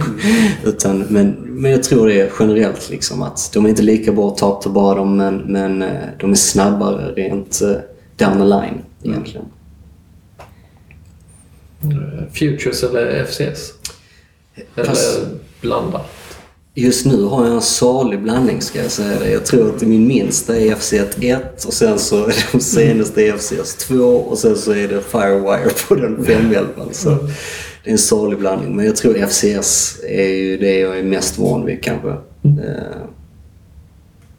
[laughs] Utan, men, men jag tror det är generellt liksom att de är inte lika bra top to bottom men, men eh, de är snabbare rent eh, down the line egentligen. Mm. Futures eller FCS? Eller Fast- blandat? Just nu har jag en salig blandning ska jag säga det. Jag tror att min minsta är FCS 1 och sen så är de senaste är FCS 2 och sen så är det Firewire på den 511. Så det är en salig blandning. Men jag tror FCS är ju det jag är mest van vid kanske. Eh,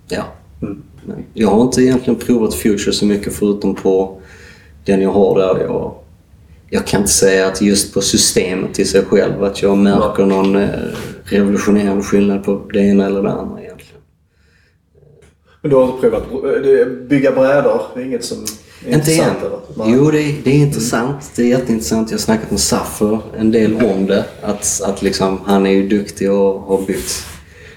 ja. Men jag har inte egentligen provat Future så mycket förutom på den jag har där. Jag, jag kan inte säga att just på systemet i sig själv att jag märker någon eh, revolutionerande skillnad på det ena eller det andra egentligen. Men du har inte provat det- bygga brädor? Det är inget som är Inte än. intressant eller? Jo, det är, det är intressant. Det är jätteintressant. Jag har snackat med Saffer en del om det. Att, att liksom, han är ju duktig och har byggt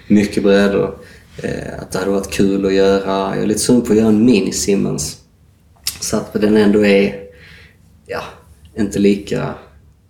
mycket brädor. Eh, att det hade varit kul att göra. Jag är lite sugen på att göra en mini-Simmons. Så att den ändå är, ja, inte lika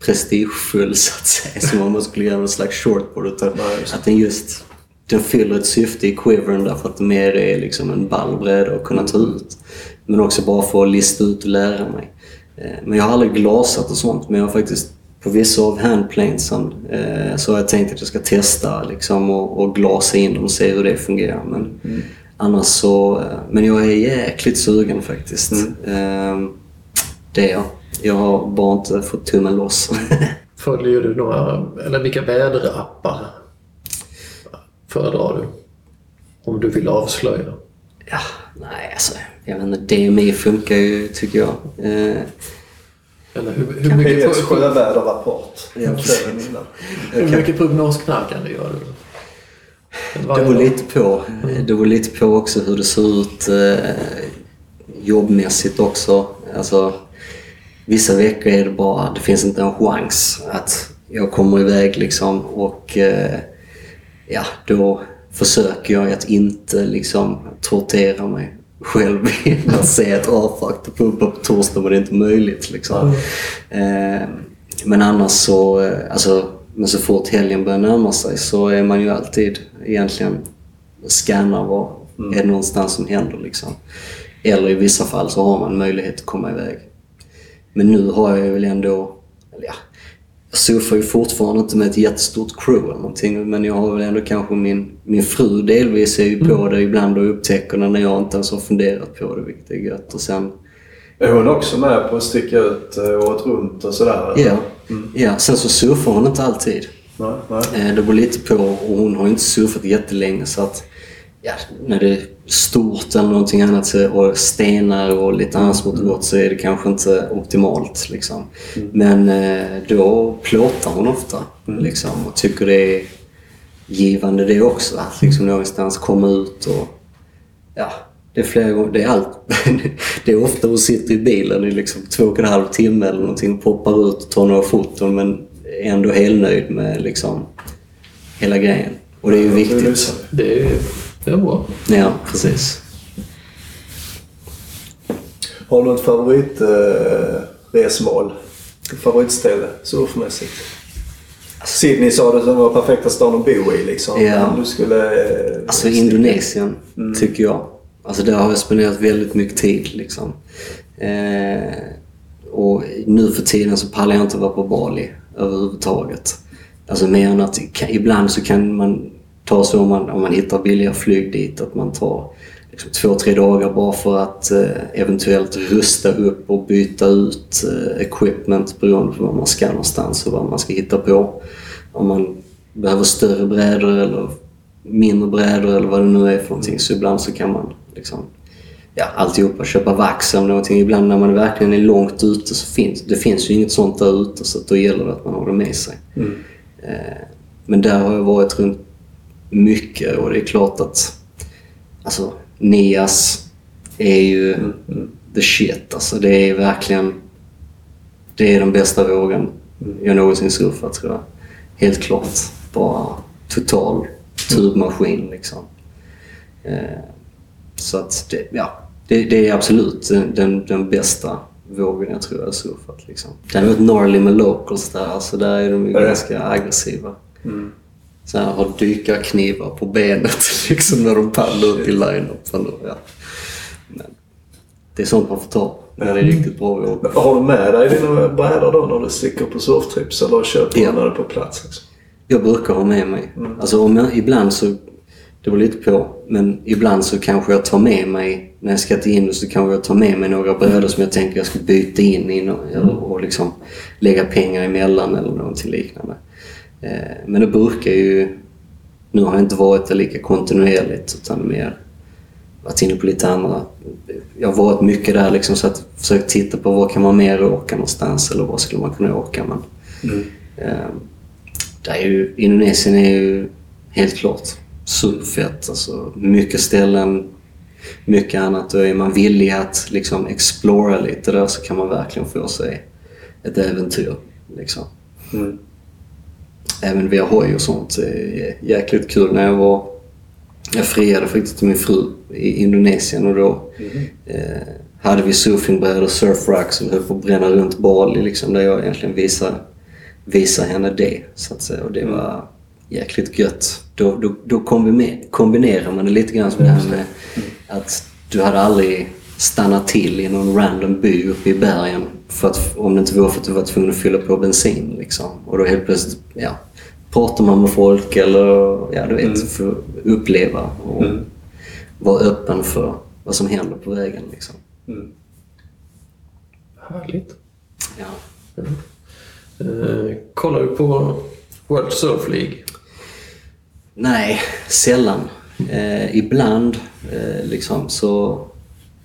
prestigefull så att säga som om man skulle göra en slags shortboard. Utan Nej, att den just den fyller ett syfte i quivern därför att det mer är liksom en ball bräda att kunna ta ut. Men också bara för att lista ut och lära mig. Eh, Men jag har aldrig glasat och sånt. Men jag har faktiskt på vissa av handplanesen eh, så har jag tänkt att jag ska testa liksom och, och glasa in dem och se hur det fungerar. Men annars så... eh, Men jag är jäkligt sugen faktiskt. Eh, Det är jag. Jag har bara inte fått tummen loss. [laughs] Följer du några, eller vilka väderappar föredrar du? Om du vill avslöja. Ja, nej alltså. Jag vet inte, DMI funkar ju tycker jag. Eh, Eller hur, hur, mycket, PS pro- sjöväderrapport. Hur mycket prognosknarkande gör du? Det beror lite på. Det beror lite på också hur det ser ut eh, jobbmässigt också. Alltså, vissa veckor är det bara, det finns inte en chans att jag kommer iväg liksom och eh, ja, då försöker jag att inte liksom tortera mig själv [laughs] genom att säga att oh, fuck, det pumpar på torsdag men det är inte möjligt liksom. Eh, men annars så, eh, alltså, men så fort helgen börjar närma sig så är man ju alltid egentligen scannar vad är det någonstans som händer liksom. Eller i vissa fall så har man möjlighet att komma iväg. Men nu har jag väl ändå, eller ja, surfar ju fortfarande inte med ett jättestort crew eller någonting. Men jag har väl ändå kanske min, min fru delvis är ju på det ibland och upptäcker när jag inte ens har funderat på det, vilket är gött. Och sen, Är hon också med på att sticka ut eh, året runt och sådär? ja, ja, sen så surfar hon inte alltid. Nej, nej. Eh, Det beror lite på och hon har ju inte surfat jättelänge så att ja, när det är stort eller någonting annat och stenar och lite annat smått gott så är det kanske inte optimalt. Liksom. Men eh, då plåtar hon ofta liksom, och tycker det är givande det också. Att liksom någonstans komma ut och ja, det är flera. Det är allt. [laughs] det är ofta hon sitter i bilen i liksom två och en halv timme eller någonting och poppar ut och tar några foton men är ändå helt nöjd med liksom hela grejen. Och det är ju viktigt. Det är, det är bra. Ja, precis. Har du något favoritresmål? Eh, favoritställe surfmässigt? Sydney sa du som var perfekta stan att bo i liksom. Ja. Om Du skulle... eh, Alltså Indonesien, tycker jag. Alltså där har jag spenderat väldigt mycket tid liksom. Eh, och nu för tiden så pallar jag inte vara på Bali överhuvudtaget. Alltså mer än att ibland så kan man ta så om man, om man hittar billiga flyg dit att man tar liksom två, tre dagar bara för att eh, eventuellt rusta upp och byta ut eh, equipment beroende på var man ska någonstans och vad man ska hitta på. Om man behöver större brädor eller mindre brädor eller vad det nu är för någonting. Så ibland så kan man liksom, ja, alltihopa, köpa vax eller någonting. Ibland när man verkligen är långt ute så finns det finns ju inget sånt där ute så då gäller det att man har det med sig. Mm. Eh, men där har jag varit runt mycket och det är klart att alltså, Nias är ju Mm. the shit. Alltså, det är verkligen det är den bästa vågen jag någonsin surfat tror jag. Helt klart. Bara total tubmaskin liksom. Eh, så att det, ja, det, det är absolut den, den, bästa vågen jag tror jag har surfat. Liksom. Däremot gnarly med locals där, alltså där är de ju ganska aggressiva. Mm. Så här, har dykarknivar på benet [laughs] liksom när de paddlar upp i line-upen. och, Ja. Men det är sånt man får ta när det är riktigt bra vågor. Har du med dig dina brädor då när du sticker på surftrips eller köper Ja. när du är på plats? Liksom? Jag brukar ha med mig. Alltså om jag, ibland så, det beror lite på, men ibland så kanske jag tar med mig, när jag ska till Indien så kanske jag tar med mig några brädor som jag tänker jag ska byta in i no- och liksom lägga pengar emellan eller någonting liknande. Eh, men det brukar ju, nu har jag inte varit där lika kontinuerligt utan mer varit inne på lite andra. Jag har varit mycket där liksom så att försökt titta på var kan man mer åka någonstans eller var skulle man kunna åka. Men, eh, där är ju, Indonesien är ju helt klart superfett. Alltså, mycket ställen, mycket annat. Och är man villig att liksom explora lite där så kan man verkligen få sig ett äventyr. Liksom. Mm. Även via hoj och sånt. Jäkligt kul. När jag var... Jag friade faktiskt till min fru i Indonesien och då eh, hade vi surfingbrädor, och höll på att bränna runt Bali liksom, där jag egentligen visade, visade henne det. Så att säga. Och det var jäkligt gött. Då, då, då kombi- kombinerar man det lite grann som det här med att du hade aldrig stannat till i någon random by uppe i bergen för att, om det inte var för att du var tvungen att fylla på bensin. Liksom. Och då helt plötsligt ja, pratar man med folk eller ja, du vet, för att uppleva och vara öppen för vad som händer på vägen. Liksom. Mm. Härligt. Ja. Eh, kollar du på World Surf League? Nej, sällan. Eh, ibland eh, liksom så...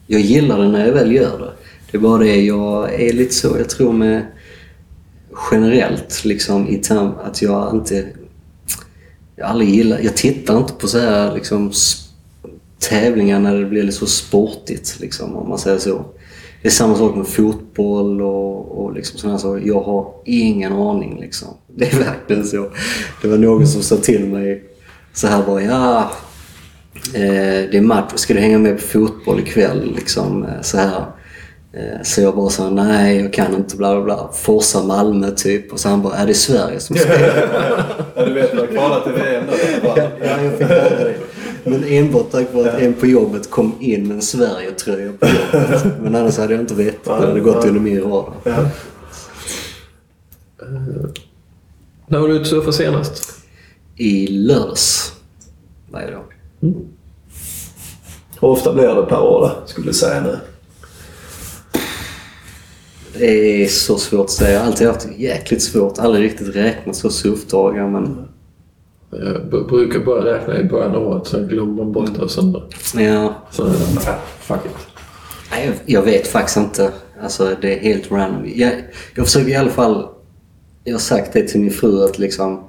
Jag gillar det när jag väl gör det. Det är bara det, jag är lite så, jag tror med generellt liksom i term att jag inte... Jag aldrig gillar, jag tittar inte på så här liksom tävlingar när det blir lite så sportigt liksom om man säger så. Det är samma sak med fotboll och, och liksom sådana saker. Jag har ingen aning liksom. [laughs] Det är verkligen så. Det var någon som sa till mig så här bara, ja, eh, det är match, ska du hänga med på fotboll ikväll? Liksom, eh, så här. Eh, så jag bara sa nej, jag kan inte, bla bla bla. Forsa Malmö typ. Och så han bara, är det Sverige som [laughs] spelar? Ja, du vet, du har kvalat till VM nu. ja, jag fick höra det. Men enbart tack vare att en på jobbet kom in med en Sverige-tröja på jobbet. Men annars hade jag inte vetat. Det hade gått under min radar. Ja. När var du ute och surfade senast? I lördags var jag då. Hur ofta blir det per år då, skulle du säga nu? Det är så svårt att säga. Jag har alltid haft jäkligt svårt. Aldrig riktigt räknat så surfdagar men Jag brukar bara räkna i början av året, sen glömmer man bort det och sen ja. så, fuck it. Nej, jag, vet faktiskt inte. Alltså det är helt random. Jag, jag försöker i alla fall... Jag har sagt det till min fru att liksom...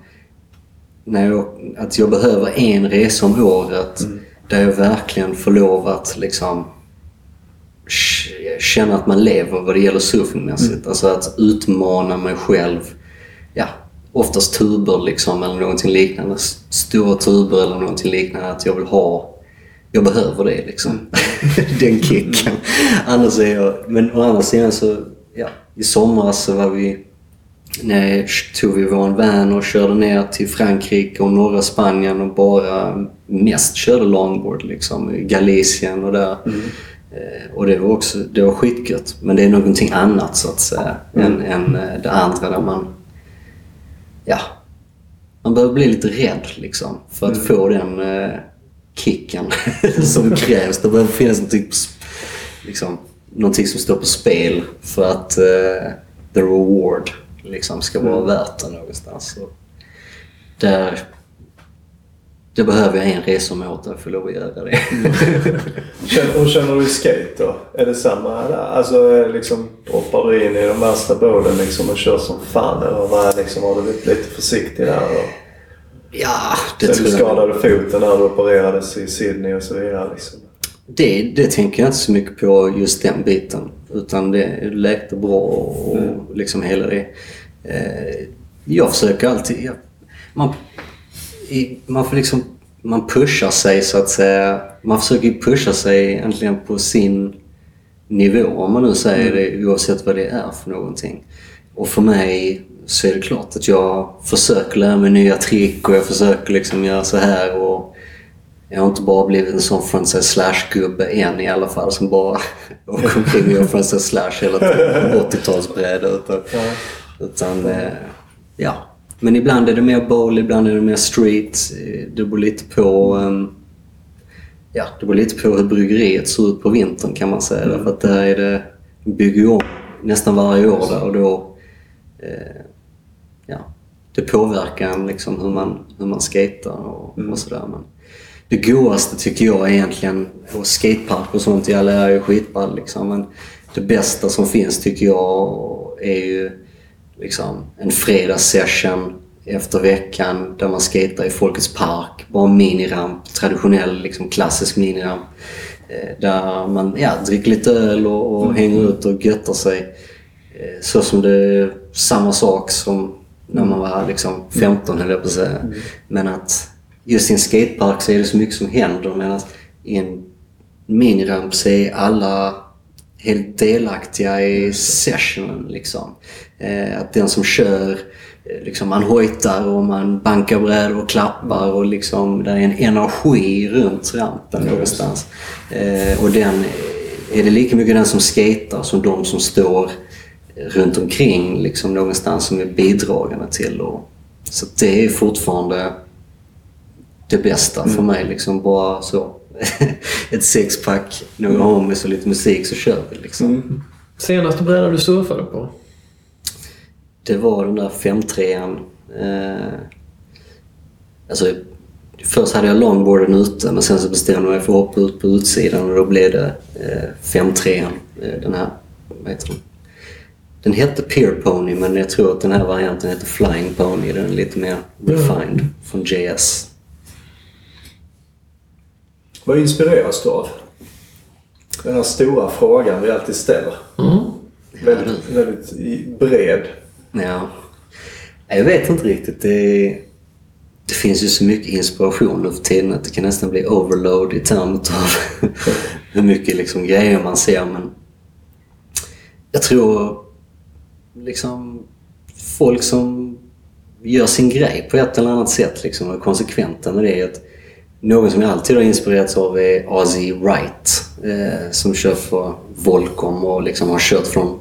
När jag, att jag behöver en resa om året där jag verkligen får lov att liksom känna att man lever vad det gäller surfingmässigt. Alltså att utmana mig själv. Ja, oftast tuber liksom eller någonting liknande. Stora tuber eller någonting liknande. Att jag vill ha jag behöver det liksom. [laughs] Den kicken. Annars är jag... Men å andra sidan så, ja. I somras så var vi... Nej, tog vi vår van och körde ner till Frankrike och norra Spanien och bara mest körde longboard liksom. i Galicien och där. Eh, Och det var också, det var skitgött. Men det är någonting annat så att säga än, än eh, det andra där man... Ja. Man behöver bli lite rädd liksom för att få den eh, kicken [laughs] som krävs. Det behöver finnas någonting, liksom, någonting som står på spel för att eh, the reward liksom ska vara värt det någonstans. Och där, det behöver jag en resa om året för att få lov att göra det. [laughs] Och känner du skate då? Är det samma där? Alltså liksom, droppar du in i de värsta bålen liksom och kör som fan? Eller vad är liksom, har du blivit lite försiktig där? Och ja, det sen tror du jag. skadade foten när du opererades i Sydney och så vidare. Liksom. Det, det tänker jag inte så mycket på just den biten. Utan det läkte bra och liksom hela det. Eh, jag försöker alltid... Jag, man, i, man får liksom... Man pushar sig så att säga. Man försöker ju pusha sig egentligen på sin nivå om man nu säger det oavsett vad det är för någonting. Och för mig så är det klart att jag försöker lära mig nya trick och jag försöker liksom göra så här och jag har inte bara blivit en sån frontside slash-gubbe än i alla fall som bara [laughs] åker omkring och gör frontside slash hela tiden på [laughs] 80-talsbräda. Utan, utan eh, ja. Men ibland är det mer bowl, ibland är det mer street. Eh, Det beror lite på ehm, Ja, det beror lite på hur bryggeriet ser ut på vintern kan man säga. Därför att där är det, bygger om nästan varje år där och då... Eh, ja, det påverkar en liksom hur man, hur man skater och, och sådär. Men det godaste tycker jag är egentligen, och skatepark och sånt i all ära är ju skitball liksom. Men det bästa som finns tycker jag är ju liksom en fredagssession efter veckan där man skater i Folkets park. Bara miniramp, traditionell liksom klassisk miniramp. Eh, Där man ja, dricker lite öl och, och hänger ut och göttar sig. Eh, Så som det är samma sak som när man var liksom 15 höll jag på att säga. Men att just i en skatepark så är det så mycket som händer medan i en miniramp så är alla helt delaktiga i sessionen. Liksom. Eh, att den som kör, eh, liksom, man hojtar och man bankar brädor och klappar och liksom, det är en energi runt rampen någonstans. Eh, och den, eh, är det lika mycket den som skater som de som står runt omkring liksom, någonstans som är bidragande till. Och, så det är fortfarande det bästa för mig. Liksom bara så. [laughs] Ett sexpack, några homies och lite musik så kör vi liksom. Senaste brädan du surfade på? Det var den där 5-3an. Eh, alltså, först hade jag longboarden ute men sen så bestämde jag mig för att hoppa ut på utsidan och då blev det eh, 5-3an. Eh, den här, vad heter den? Den hette Peer Pony men jag tror att den här varianten heter Flying Pony. Den är lite mer refined från JS. Vad inspireras du av? Den här stora frågan vi alltid ställer. Mm. Väldigt, väldigt i- bred. Ja. Jag vet inte riktigt. Det, det finns ju så mycket inspiration nu för tiden att det kan nästan bli overload i termer av [laughs] hur mycket liksom grejer man ser. Men jag tror liksom folk som gör sin grej på ett eller annat sätt liksom, och är konsekventa med det. Att någon som jag alltid har inspirerats av är Ozzy Wright eh, som kör för Volcom och liksom har kört från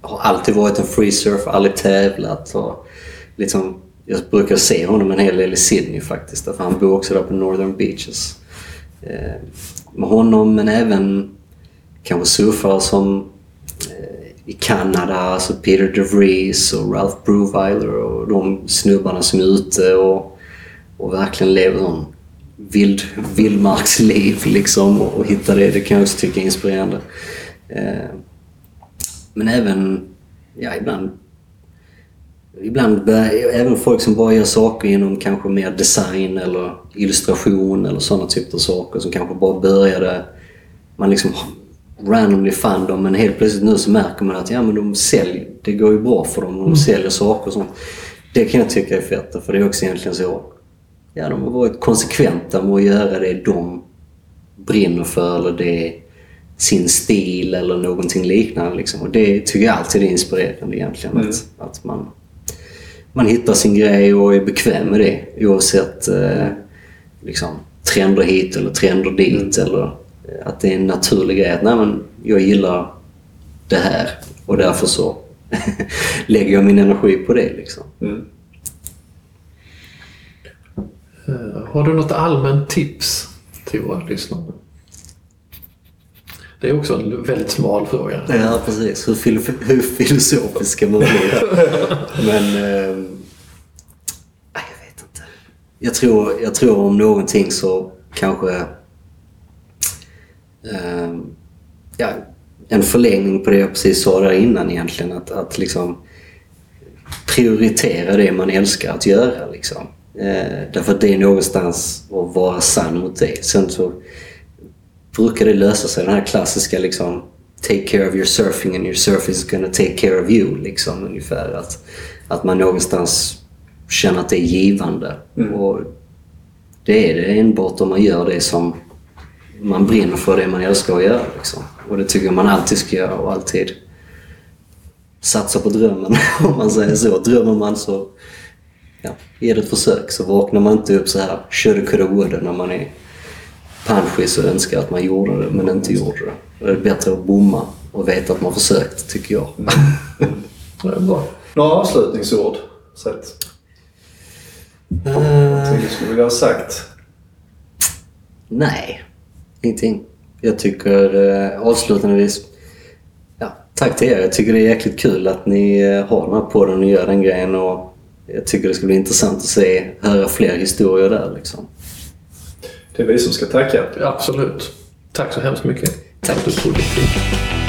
har alltid varit en freesurf, aldrig tävlat och liksom jag brukar se honom en hel del i Sydney faktiskt. För han bor också där på Northern Beaches. Eh, med honom men även kanske surfare som eh, i Kanada, alltså Peter DeVries och Ralph Bruweiler och de snubbarna som är ute och, och verkligen lever sån vild, vildmarksliv liksom och, hittar det. Det kan jag också tycka är inspirerande. Eh, men även, ja ibland Ibland även folk som bara gör saker inom kanske mer design eller illustration eller sådana typer av saker som kanske bara började... Man liksom randomly fann dem men helt plötsligt nu så märker man att ja men de säljer, det går ju bra för dem. De mm. säljer saker och sånt. Det kan jag tycka är fett för det är också egentligen så... Ja, de har varit konsekventa med att göra det de brinner för eller det sin stil eller någonting liknande. Liksom. Och det tycker jag alltid är inspirerande egentligen. Mm. Att, att man man hittar sin grej och är bekväm med det oavsett eh, liksom, trender hit eller trender dit. Mm. Eller eh, att det är en naturlig grej att nej, men jag gillar det här och därför så [laughs] lägger jag min energi på det. Liksom. Mm. Uh, har du något allmänt tips till våra lyssnare? Det är också en väldigt smal fråga. Ja, precis. Hur, filof hur filosofisk ska man bli? [laughs] Men... Eh, jag vet inte. Jag tror, jag tror om någonting så kanske... Eh, ja, en förlängning på det jag precis sa där innan egentligen. Att, att liksom prioritera det man älskar att göra. Liksom. Eh, därför att det är någonstans att vara sann mot det. Sen så brukar det lösa sig. Den här klassiska liksom take care of your surfing and your surf is gonna take care of you. Liksom, ungefär. Att, att man någonstans känner att det är givande. Mm. Och det är det enbart om man gör det som man brinner för, det man älskar att göra. Liksom. Och det tycker man alltid ska göra och alltid satsa på drömmen [laughs] om man säger så. Drömmer man så ja, ge det ett försök så vaknar man inte upp så här woulda när man är panschis och önskar att man gjorde det men inte gjorde det. Det är bättre att bomma och veta att man försökt, tycker jag. [laughs] Det är bra. Några avslutningsord? Sett. Uh, du skulle vilja ha sagt? Nej, ingenting. Jag tycker uh, avslutningsvis ja, tack till er. Jag tycker det är jäkligt kul att ni uh, har den här podden och gör den grejen. Och jag tycker det ska bli intressant att se, höra fler historier där. Liksom. Det är vi som ska tacka. Absolut. Tack så hemskt mycket. Tack. Tack.